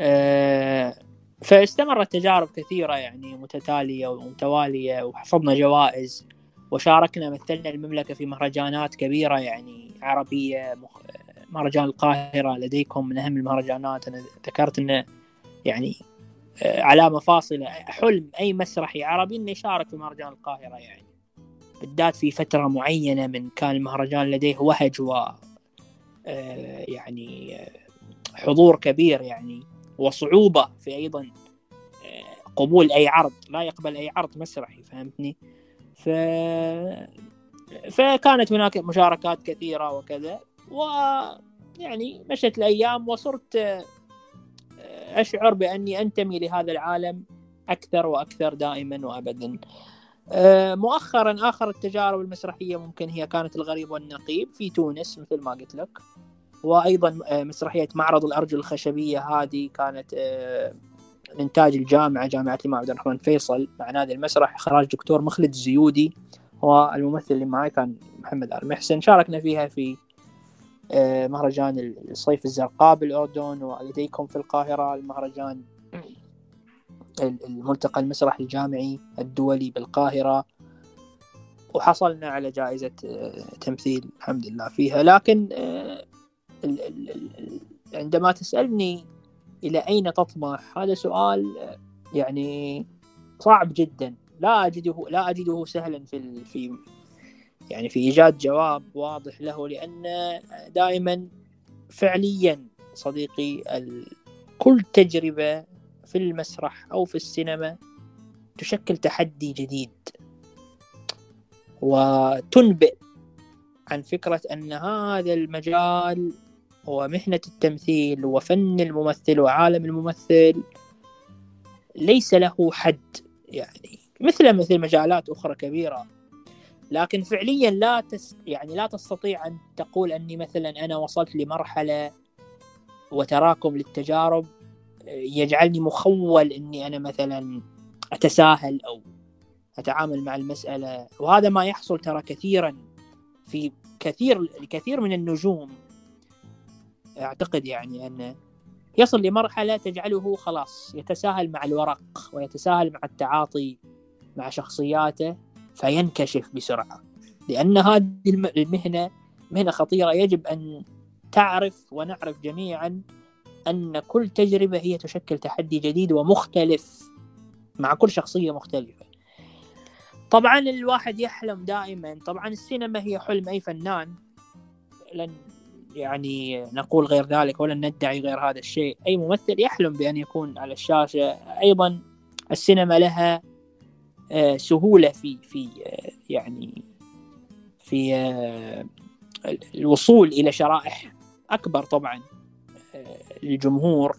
أه فاستمرت تجارب كثيرة يعني متتالية ومتوالية وحصدنا جوائز وشاركنا مثلنا المملكة في مهرجانات كبيرة يعني عربية. مهرجان القاهرة لديكم من أهم المهرجانات أنا ذكرت أنه يعني آه، علامة فاصلة حلم أي مسرحي عربي أنه يشارك في مهرجان القاهرة يعني بالذات في فترة معينة من كان المهرجان لديه وهج و آه، يعني آه، حضور كبير يعني وصعوبة في أيضا آه، قبول أي عرض لا يقبل أي عرض مسرحي فهمتني؟ ف... فكانت هناك مشاركات كثيرة وكذا ويعني مشت الأيام وصرت آه، أشعر بأني أنتمي لهذا العالم أكثر وأكثر دائما وأبدا. آه، مؤخرا آخر التجارب المسرحية ممكن هي كانت الغريب والنقيب في تونس مثل ما قلت لك. وأيضا آه، مسرحية معرض الأرجل الخشبية هذه كانت آه، إنتاج الجامعة جامعة الإمام عبد الرحمن فيصل. مع نادي المسرح إخراج دكتور مخلد الزيودي والممثل اللي معي كان محمد آل محسن. شاركنا فيها في آه، مهرجان الصيف الزرقاء بالأردن ولديكم في القاهرة المهرجان الملتقى المسرح الجامعي الدولي بالقاهرة. وحصلنا على جائزة تمثيل الحمد لله فيها. لكن عندما تسألني إلى أين تطمح هذا سؤال يعني صعب جدا. لا أجده لا أجده سهلا في في يعني في إيجاد جواب واضح له لأن دائما فعليا صديقي كل تجربة في المسرح أو في السينما تشكل تحدي جديد وتنبئ عن فكرة أن هذا المجال ومهنة التمثيل وفن الممثل وعالم الممثل. ليس له حد يعني مثل مثل مجالات أخرى كبيرة. لكن فعليا لا تس يعني لا تستطيع أن تقول أني مثلا أنا وصلت لمرحلة وتراكم للتجارب يجعلني مخول أني أنا مثلا أتساهل أو أتعامل مع المسألة. وهذا ما يحصل ترى كثيرا في كثير كثير من النجوم. أعتقد يعني أن يصل لمرحلة تجعله خلاص يتساهل مع الورق ويتساهل مع التعاطي مع شخصياته فينكشف بسرعة. لأن هذه المهنة مهنة خطيرة. يجب أن تعرف ونعرف جميعا أن كل تجربة هي تشكل تحدي جديد ومختلف مع كل شخصية مختلفة. طبعا الواحد يحلم دائما. طبعا السينما هي حلم أي فنان. لن يعني نقول غير ذلك ولن ندعي غير هذا الشيء. أي ممثل يحلم بأن يكون على الشاشة. أيضا السينما لها آه، سهولة في في آه، يعني في آه، الوصول إلى شرائح أكبر طبعا للجمهور.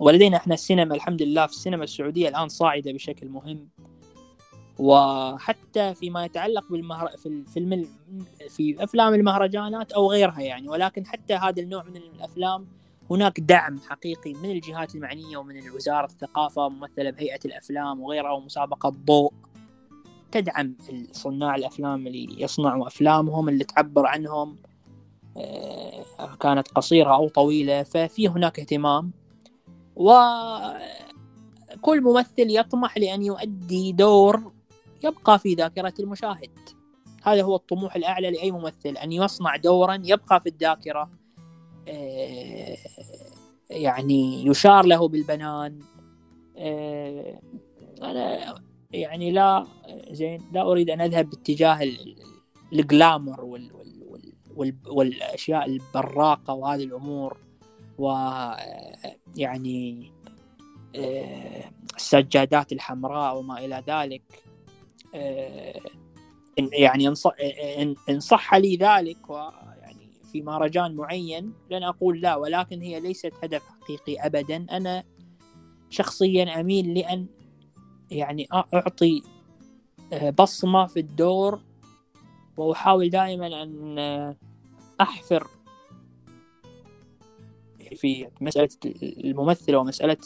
ولدينا إحنا السينما الحمد لله في السينما السعودية الآن صاعدة بشكل مهم. وحتى فيما يتعلق بالمهر... في الفيلم في أفلام المهرجانات أو غيرها يعني. ولكن حتى هذا النوع من الأفلام هناك دعم حقيقي من الجهات المعنية ومن وزاره الثقافة ممثلة بهيئة الأفلام وغيرها ومسابقة ضوء تدعم صناع الأفلام اللي يصنعوا أفلامهم اللي تعبر عنهم آه، كانت قصيرة أو طويلة ففي هناك اهتمام. وكل ممثل يطمح لأن يؤدي دور يبقى في ذاكرة المشاهد. هذا هو الطموح الأعلى لأي ممثل أن يصنع دورا يبقى في الذاكرة. آه، يعني يشار له بالبنان. آه، أنا يعني لا زين لا أريد أن أذهب باتجاه الجلامر وال وال وال والأشياء البراقة وهذه الأمور. ويعني آه، السجادات الحمراء وما إلى ذلك. آه، يعني إن صح لي ذلك يعني في مهرجان معين لن أقول لا ولكن هي ليست هدف حقيقي أبدا. أنا شخصيا أميل لأن يعني أعطي آه، بصمة في الدور وأحاول دائما أن آه، أحفر في مسألة الممثلة ومسألة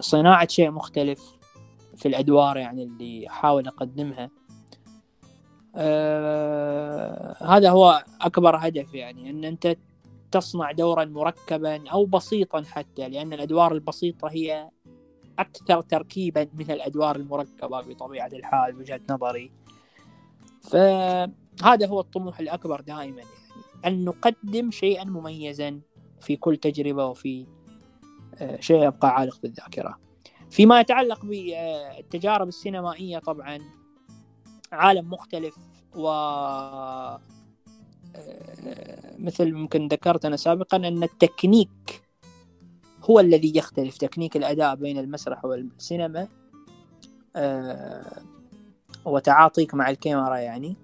صناعة شيء مختلف. في الأدوار يعني اللي احاول أقدمها. آه هذا هو أكبر هدف يعني إن أنت تصنع دورا مركبا أو بسيطا حتى لأن الأدوار البسيطة هي أكثر تركيبا من الأدوار المركبة بطبيعة الحال بوجهه نظري. فهذا هو الطموح الأكبر دائما يعني أن نقدم شيئا مميزا في كل تجربة وفي آه، شيء يبقى عالق بالذاكره فيما يتعلق بالتجارب السينمائية طبعا عالم مختلف و آه، مثل ممكن ذكرت أنا سابقا أن التكنيك هو الذي يختلف تكنيك الأداء بين المسرح والسينما آه، وتعاطيك مع الكاميرا يعني.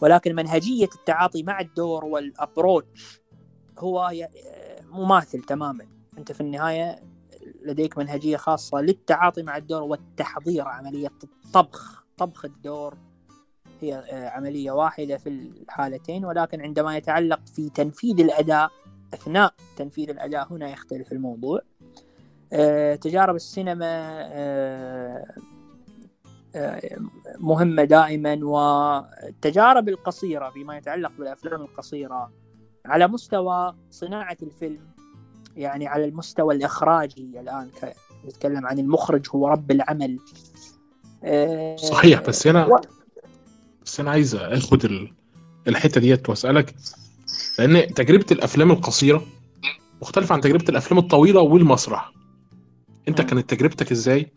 ولكن منهجية التعاطي مع الدور وال approach هو آه، مماثل تماما. أنت في النهاية لديك منهجية خاصة للتعاطي مع الدور والتحضير عملية الطبخ طبخ الدور. هي آه، عملية واحدة في الحالتين ولكن عندما يتعلق في تنفيذ الأداء أثناء تنفيذ الأداء هنا يختلف الموضوع. آه، تجارب السينما آه، مهمة دائما والتجارب القصيرة فيما يتعلق بالأفلام القصيرة على مستوى صناعة الفيلم يعني على المستوى الإخراجي الآن نتكلم عن المخرج هو رب العمل. آه، صحيح بس أنا و... بس أنا عايز آخد الحتة ديت وأسألك لأن تجربة الأفلام القصيرة مختلفة عن تجربة الأفلام الطويلة والمسرح. أنت كانت تجربتك إزاي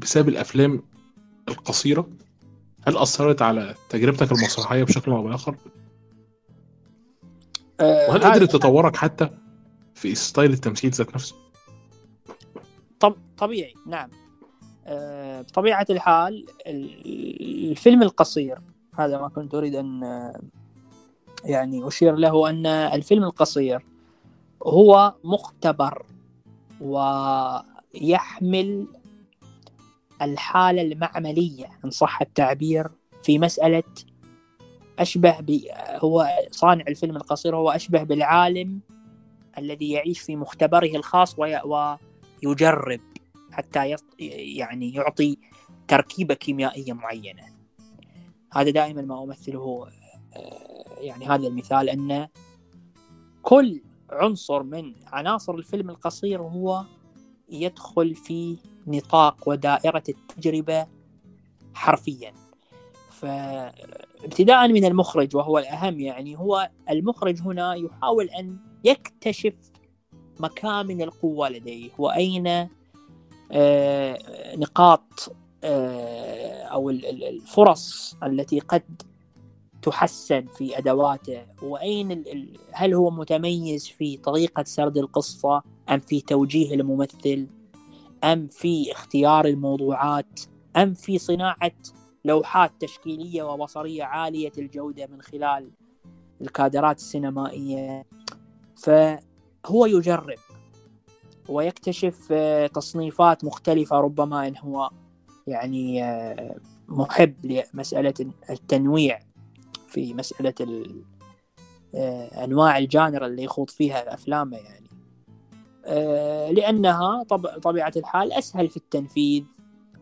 بسبب الأفلام القصيرة؟ هل أثرت على تجربتك المسرحية بشكل أو بآخر؟ آه، وهل قدرت تطورك حتى؟ في ستايل التمثيل ذات نفسه. طب طبيعي نعم. آه، بطبيعة الحال الفيلم القصير هذا ما كنت أريد أن آه، يعني أشير له أن الفيلم القصير هو مختبر ويحمل الحالة المعملية إن صح التعبير في مسألة أشبه ب هو صانع الفيلم القصير هو أشبه بالعالم الذي يعيش في مختبره الخاص ويجرب حتى يعني يعطي تركيبة كيميائية معينة. هذا دائما ما أمثله آه، يعني هذا المثال أن كل عنصر من عناصر الفيلم القصير هو يدخل في نطاق ودائرة التجربة حرفيا. فابتداء من المخرج وهو الأهم يعني هو المخرج هنا يحاول أن يكتشف مكامن القوة لديه؟ وأين آه، نقاط آه، أو الفرص التي قد تحسن في أدواته؟ وأين هل هو متميز في طريقة سرد القصة أم في توجيه الممثل؟ أم في اختيار الموضوعات؟ أم في صناعة لوحات تشكيلية وبصرية عالية الجودة من خلال الكادرات السينمائية؟ فهو يجرب ويكتشف آه، تصنيفات مختلفة ربما إن هو يعني آه، محب لمسألة التنويع في مسألة آه، أنواع الجانر اللي يخوض فيها أفلامه يعني. لأنها طبيعة الحال أسهل في التنفيذ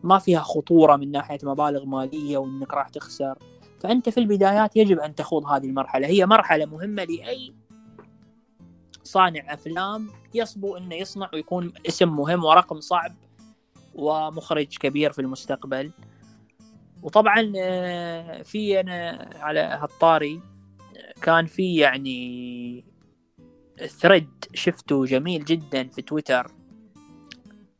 ما فيها خطورة من ناحية مبالغ مالية وإنك راح تخسر. فأنت في البدايات يجب أن تخوض هذه المرحلة. هي مرحلة مهمة لأي صانع أفلام يصبو أنه يصنع ويكون اسم مهم ورقم صعب ومخرج كبير في المستقبل. وطبعا آه، في أنا على هالطاري كان في يعني ثريد شفته جميل جدا في تويتر.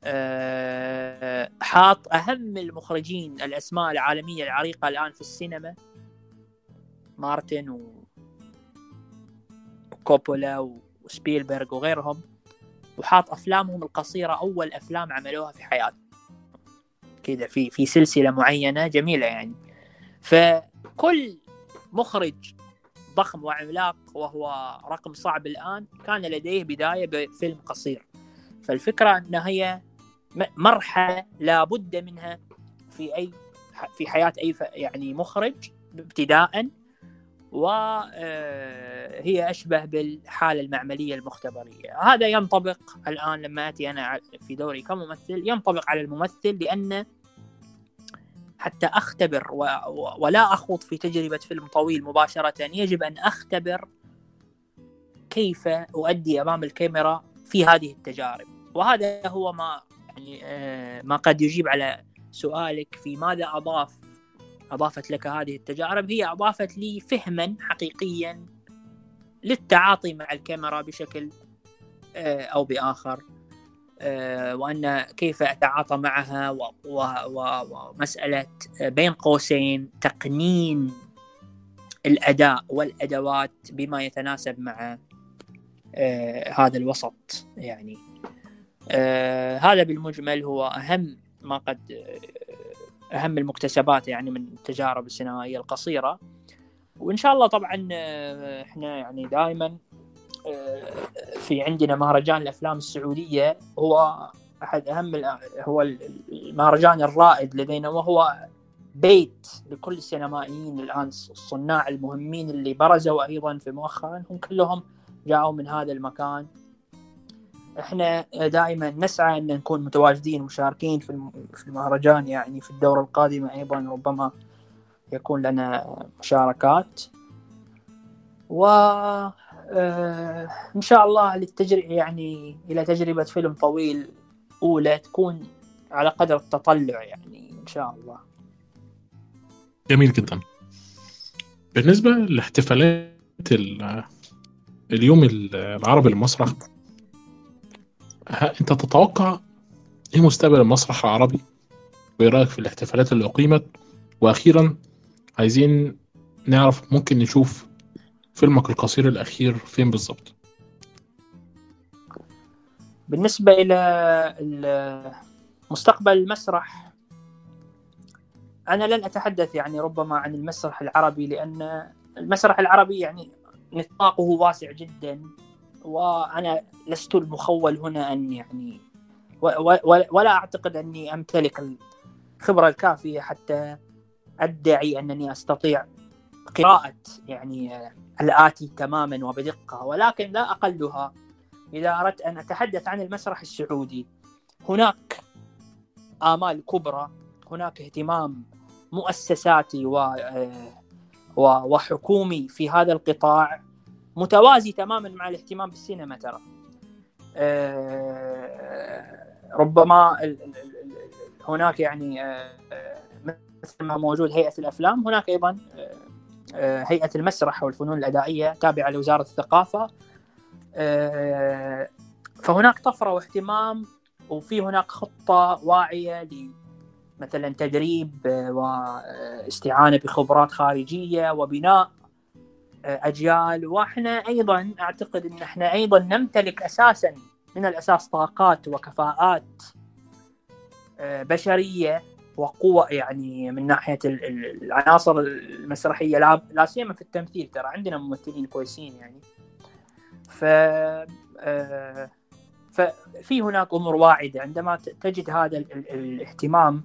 آه، حاط أهم المخرجين الأسماء العالمية العريقة الآن في السينما. مارتن وكوبولا وسبيلبرغ وغيرهم وحاط أفلامهم القصيرة أول أفلام عملوها في حياتهم. كذا في في سلسلة معينة جميلة يعني. فكل مخرج ضخم وعملاق وهو رقم صعب الآن كان لديه بداية بفيلم قصير. فالفكرة ان هي مرحلة لابد منها في أي في حياة أي يعني مخرج ابتداء وهي أشبه بالحالة المعملية المختبرية. هذا ينطبق الآن لما أتي أنا في دوري كممثل ينطبق على الممثل لأن حتى أختبر ولا أخوض في تجربة فيلم طويل مباشرة. يجب أن أختبر كيف أؤدي أمام الكاميرا في هذه التجارب. وهذا هو ما يعني آه، ما قد يجيب على سؤالك في ماذا أضاف أضافت لك هذه التجارب هي أضافت لي فهما حقيقيا للتعاطي مع الكاميرا بشكل آه، أو بآخر آه، وأن كيف أتعاطى معها ومسألة بين قوسين تقنين الأداء والأدوات بما يتناسب مع هذا الوسط يعني. آه هذا بالمجمل هو أهم ما قد أهم المكتسبات يعني من التجارب السينمائية القصيرة. وإن شاء الله طبعا آه، إحنا يعني دائما آه، في عندنا مهرجان الأفلام السعودية. هو أحد أهم هو المهرجان الرائد لدينا وهو بيت لكل السينمائيين الآن الصناع المهمين اللي برزوا أيضا في مؤخرا. هم كلهم جاءوا من هذا المكان. إحنا دائما نسعى أن نكون متواجدين ومشاركين في في المهرجان يعني في الدورة القادمة أيضا ربما يكون لنا مشاركات. و آه، إن شاء الله للتجربه يعني إلى تجربة فيلم طويل أولى تكون على قدر التطلع يعني إن شاء الله. جميل جدا. بالنسبة لاحتفالات اليوم العربي للمسرح أنت تتوقع إيه مستقبل المسرح العربي؟ وإيه رأيك في الاحتفالات اللي أقيمت؟ وأخيرا عايزين نعرف ممكن نشوف فيلمك القصير الأخير فين بالظبط؟ بالنسبة إلى مستقبل المسرح أنا لن أتحدث يعني ربما عن المسرح العربي لأن المسرح العربي يعني نطاقه واسع جدا. وأنا لست المخول هنا أن يعني ولا أعتقد أني أمتلك الخبرة الكافية حتى أدعي أنني أستطيع قراءة يعني الآتي تماما وبدقة ولكن لا أقلها إذا أردت أن أتحدث عن المسرح السعودي. هناك آمال كبرى هناك اهتمام مؤسساتي و وحكومي في هذا القطاع. متوازي تماما مع الاهتمام بالسينما ترى. ربما هناك يعني مثل ما موجود هيئة الأفلام. هناك أيضا هيئة المسرح والفنون الأدائية تابعة لوزارة الثقافة. فهناك طفرة واهتمام وفي هناك خطة واعية مثلا تدريب واستعانة بخبرات خارجية وبناء. أجيال وإحنا أيضا أعتقد إن إحنا أيضا نمتلك أساسا من الأساس طاقات وكفاءات بشرية وقوة يعني من ناحية العناصر المسرحية لا سيما في التمثيل ترى عندنا ممثلين كويسين يعني. ف ففي هناك أمور واعدة عندما تجد هذا الاهتمام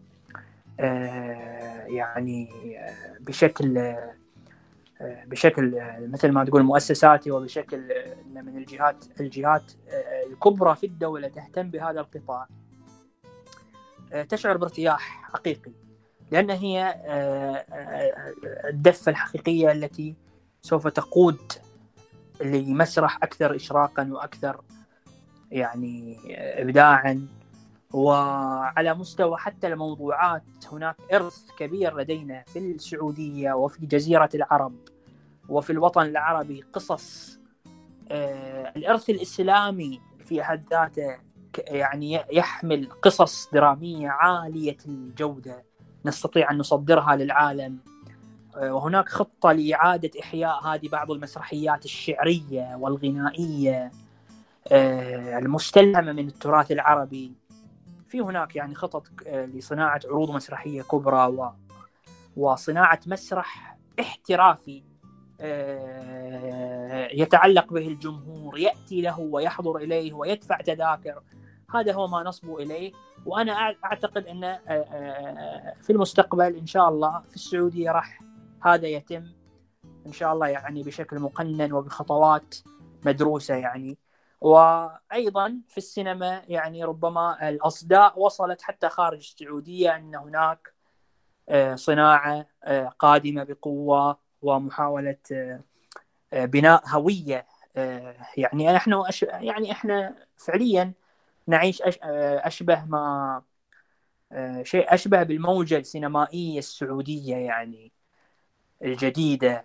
يعني بشكل بشكل مثل ما تقول مؤسساتي وبشكل من الجهات الجهات الكبرى في الدولة تهتم بهذا القطاع. تشعر بارتياح حقيقي لأن هي الدفة الحقيقية التي سوف تقود لمسرح أكثر اشراقا وأكثر يعني ابداعا وعلى مستوى حتى الموضوعات هناك إرث كبير لدينا في السعودية وفي جزيرة العرب وفي الوطن العربي قصص الإرث الإسلامي في حد ذاته يعني يحمل قصص درامية عالية الجودة نستطيع أن نصدرها للعالم. وهناك خطة لإعادة إحياء هذه بعض المسرحيات الشعرية والغنائية المستلهمة من التراث العربي. في هناك يعني خطط لصناعة عروض مسرحية كبرى و وصناعة مسرح احترافي يتعلق به الجمهور يأتي له ويحضر إليه ويدفع تذاكر. هذا هو ما نصبو إليه. وأنا أعتقد إن في المستقبل إن شاء الله في السعودية راح هذا يتم. إن شاء الله يعني بشكل مقنن وبخطوات مدروسة يعني. وأيضا في السينما يعني ربما الأصداء وصلت حتى خارج السعودية أن هناك صناعة قادمة بقوة ومحاولة بناء هوية يعني نحن يعني إحنا فعليا نعيش أشبه ما شيء أشبه بالموجة السينمائية السعودية يعني الجديدة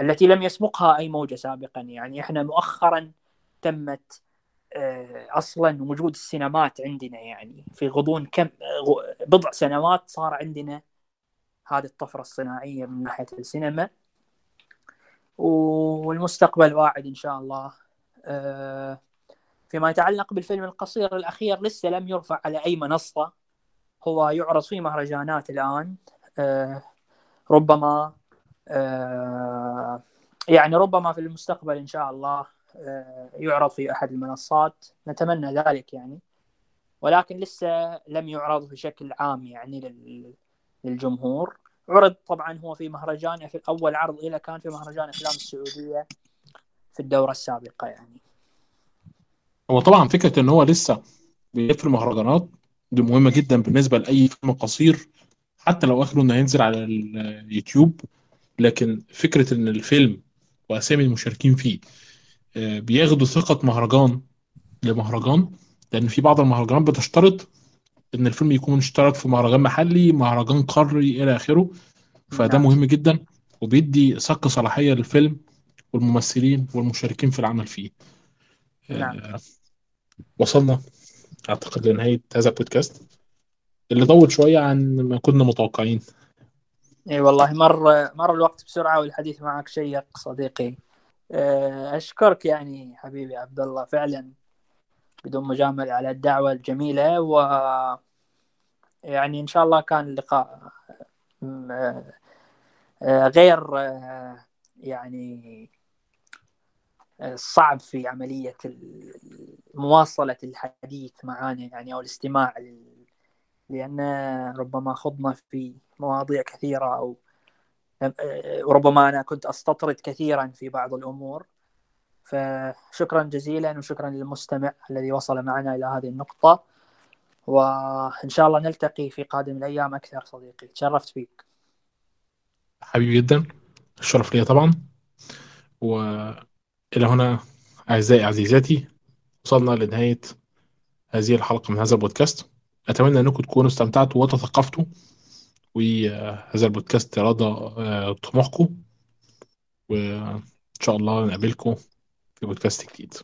التي لم يسبقها أي موجه سابقا. يعني إحنا مؤخرا تمت أصلا وجود السينمات عندنا يعني في غضون كم بضع سنوات صار عندنا هذه الطفرة الصناعية من ناحية السينما. والمستقبل واعد إن شاء الله. فيما يتعلق بالفيلم القصير الأخير لسه لم يرفع على أي منصة هو يعرض في مهرجانات الآن. ربما يعني ربما في المستقبل إن شاء الله يعرض في أحد المنصات. نتمنى ذلك يعني. ولكن لسه لم يعرض بشكل عام يعني للجمهور. عرض طبعا هو في مهرجان في اول عرض له كان في مهرجان افلام السعودية في الدورة السابقة يعني. هو طبعا فكرة إن هو لسه بيلف المهرجانات دي مهمة جدا بالنسبة لأي فيلم قصير. حتى لو آخره إنه ينزل على اليوتيوب لكن فكرة إن الفيلم وأسامي المشاركين فيه بياخدوا ثقة مهرجان لمهرجان لأن في بعض المهرجانات بتشترط إن الفيلم يكون اشترك في مهرجان محلي مهرجان قاري إلى آخره فده نعم. مهم جدا وبيدي صك صلاحية للفيلم والممثلين والمشاركين في العمل فيه نعم. آه، وصلنا أعتقد لنهاية هذا البودكاست اللي طول شوية عن ما كنا متوقعين إي والله مر مر الوقت بسرعة والحديث معك شيق صديقي. آه، أشكرك يعني حبيبي عبد الله فعلا بدون مجامله على الدعوة الجميلة و يعني إن شاء الله كان اللقاء آه، غير آه، يعني صعب في عملية ال- مواصلة الحديث معانا يعني أو الاستماع لل- لأن ربما خضنا في مواضيع كثيرة أو وربما أنا كنت أستطرد كثيرا في بعض الأمور. فشكرا جزيلا وشكرا للمستمع الذي وصل معنا إلى هذه النقطة. وإن شاء الله نلتقي في قادم الأيام أكثر صديقي. تشرفت بك. حبيبي جدا. الشرف ليا طبعا. وإلى هنا أعزائي عزيزاتي وصلنا لنهاية هذه الحلقة من هذا البودكاست. أتمنى أنكم تكونوا استمتعتوا وتثقفتوا. وهذا البودكاست رضى آه، طموحكم. وإن شاء الله نقابلكم في بودكاست جديد.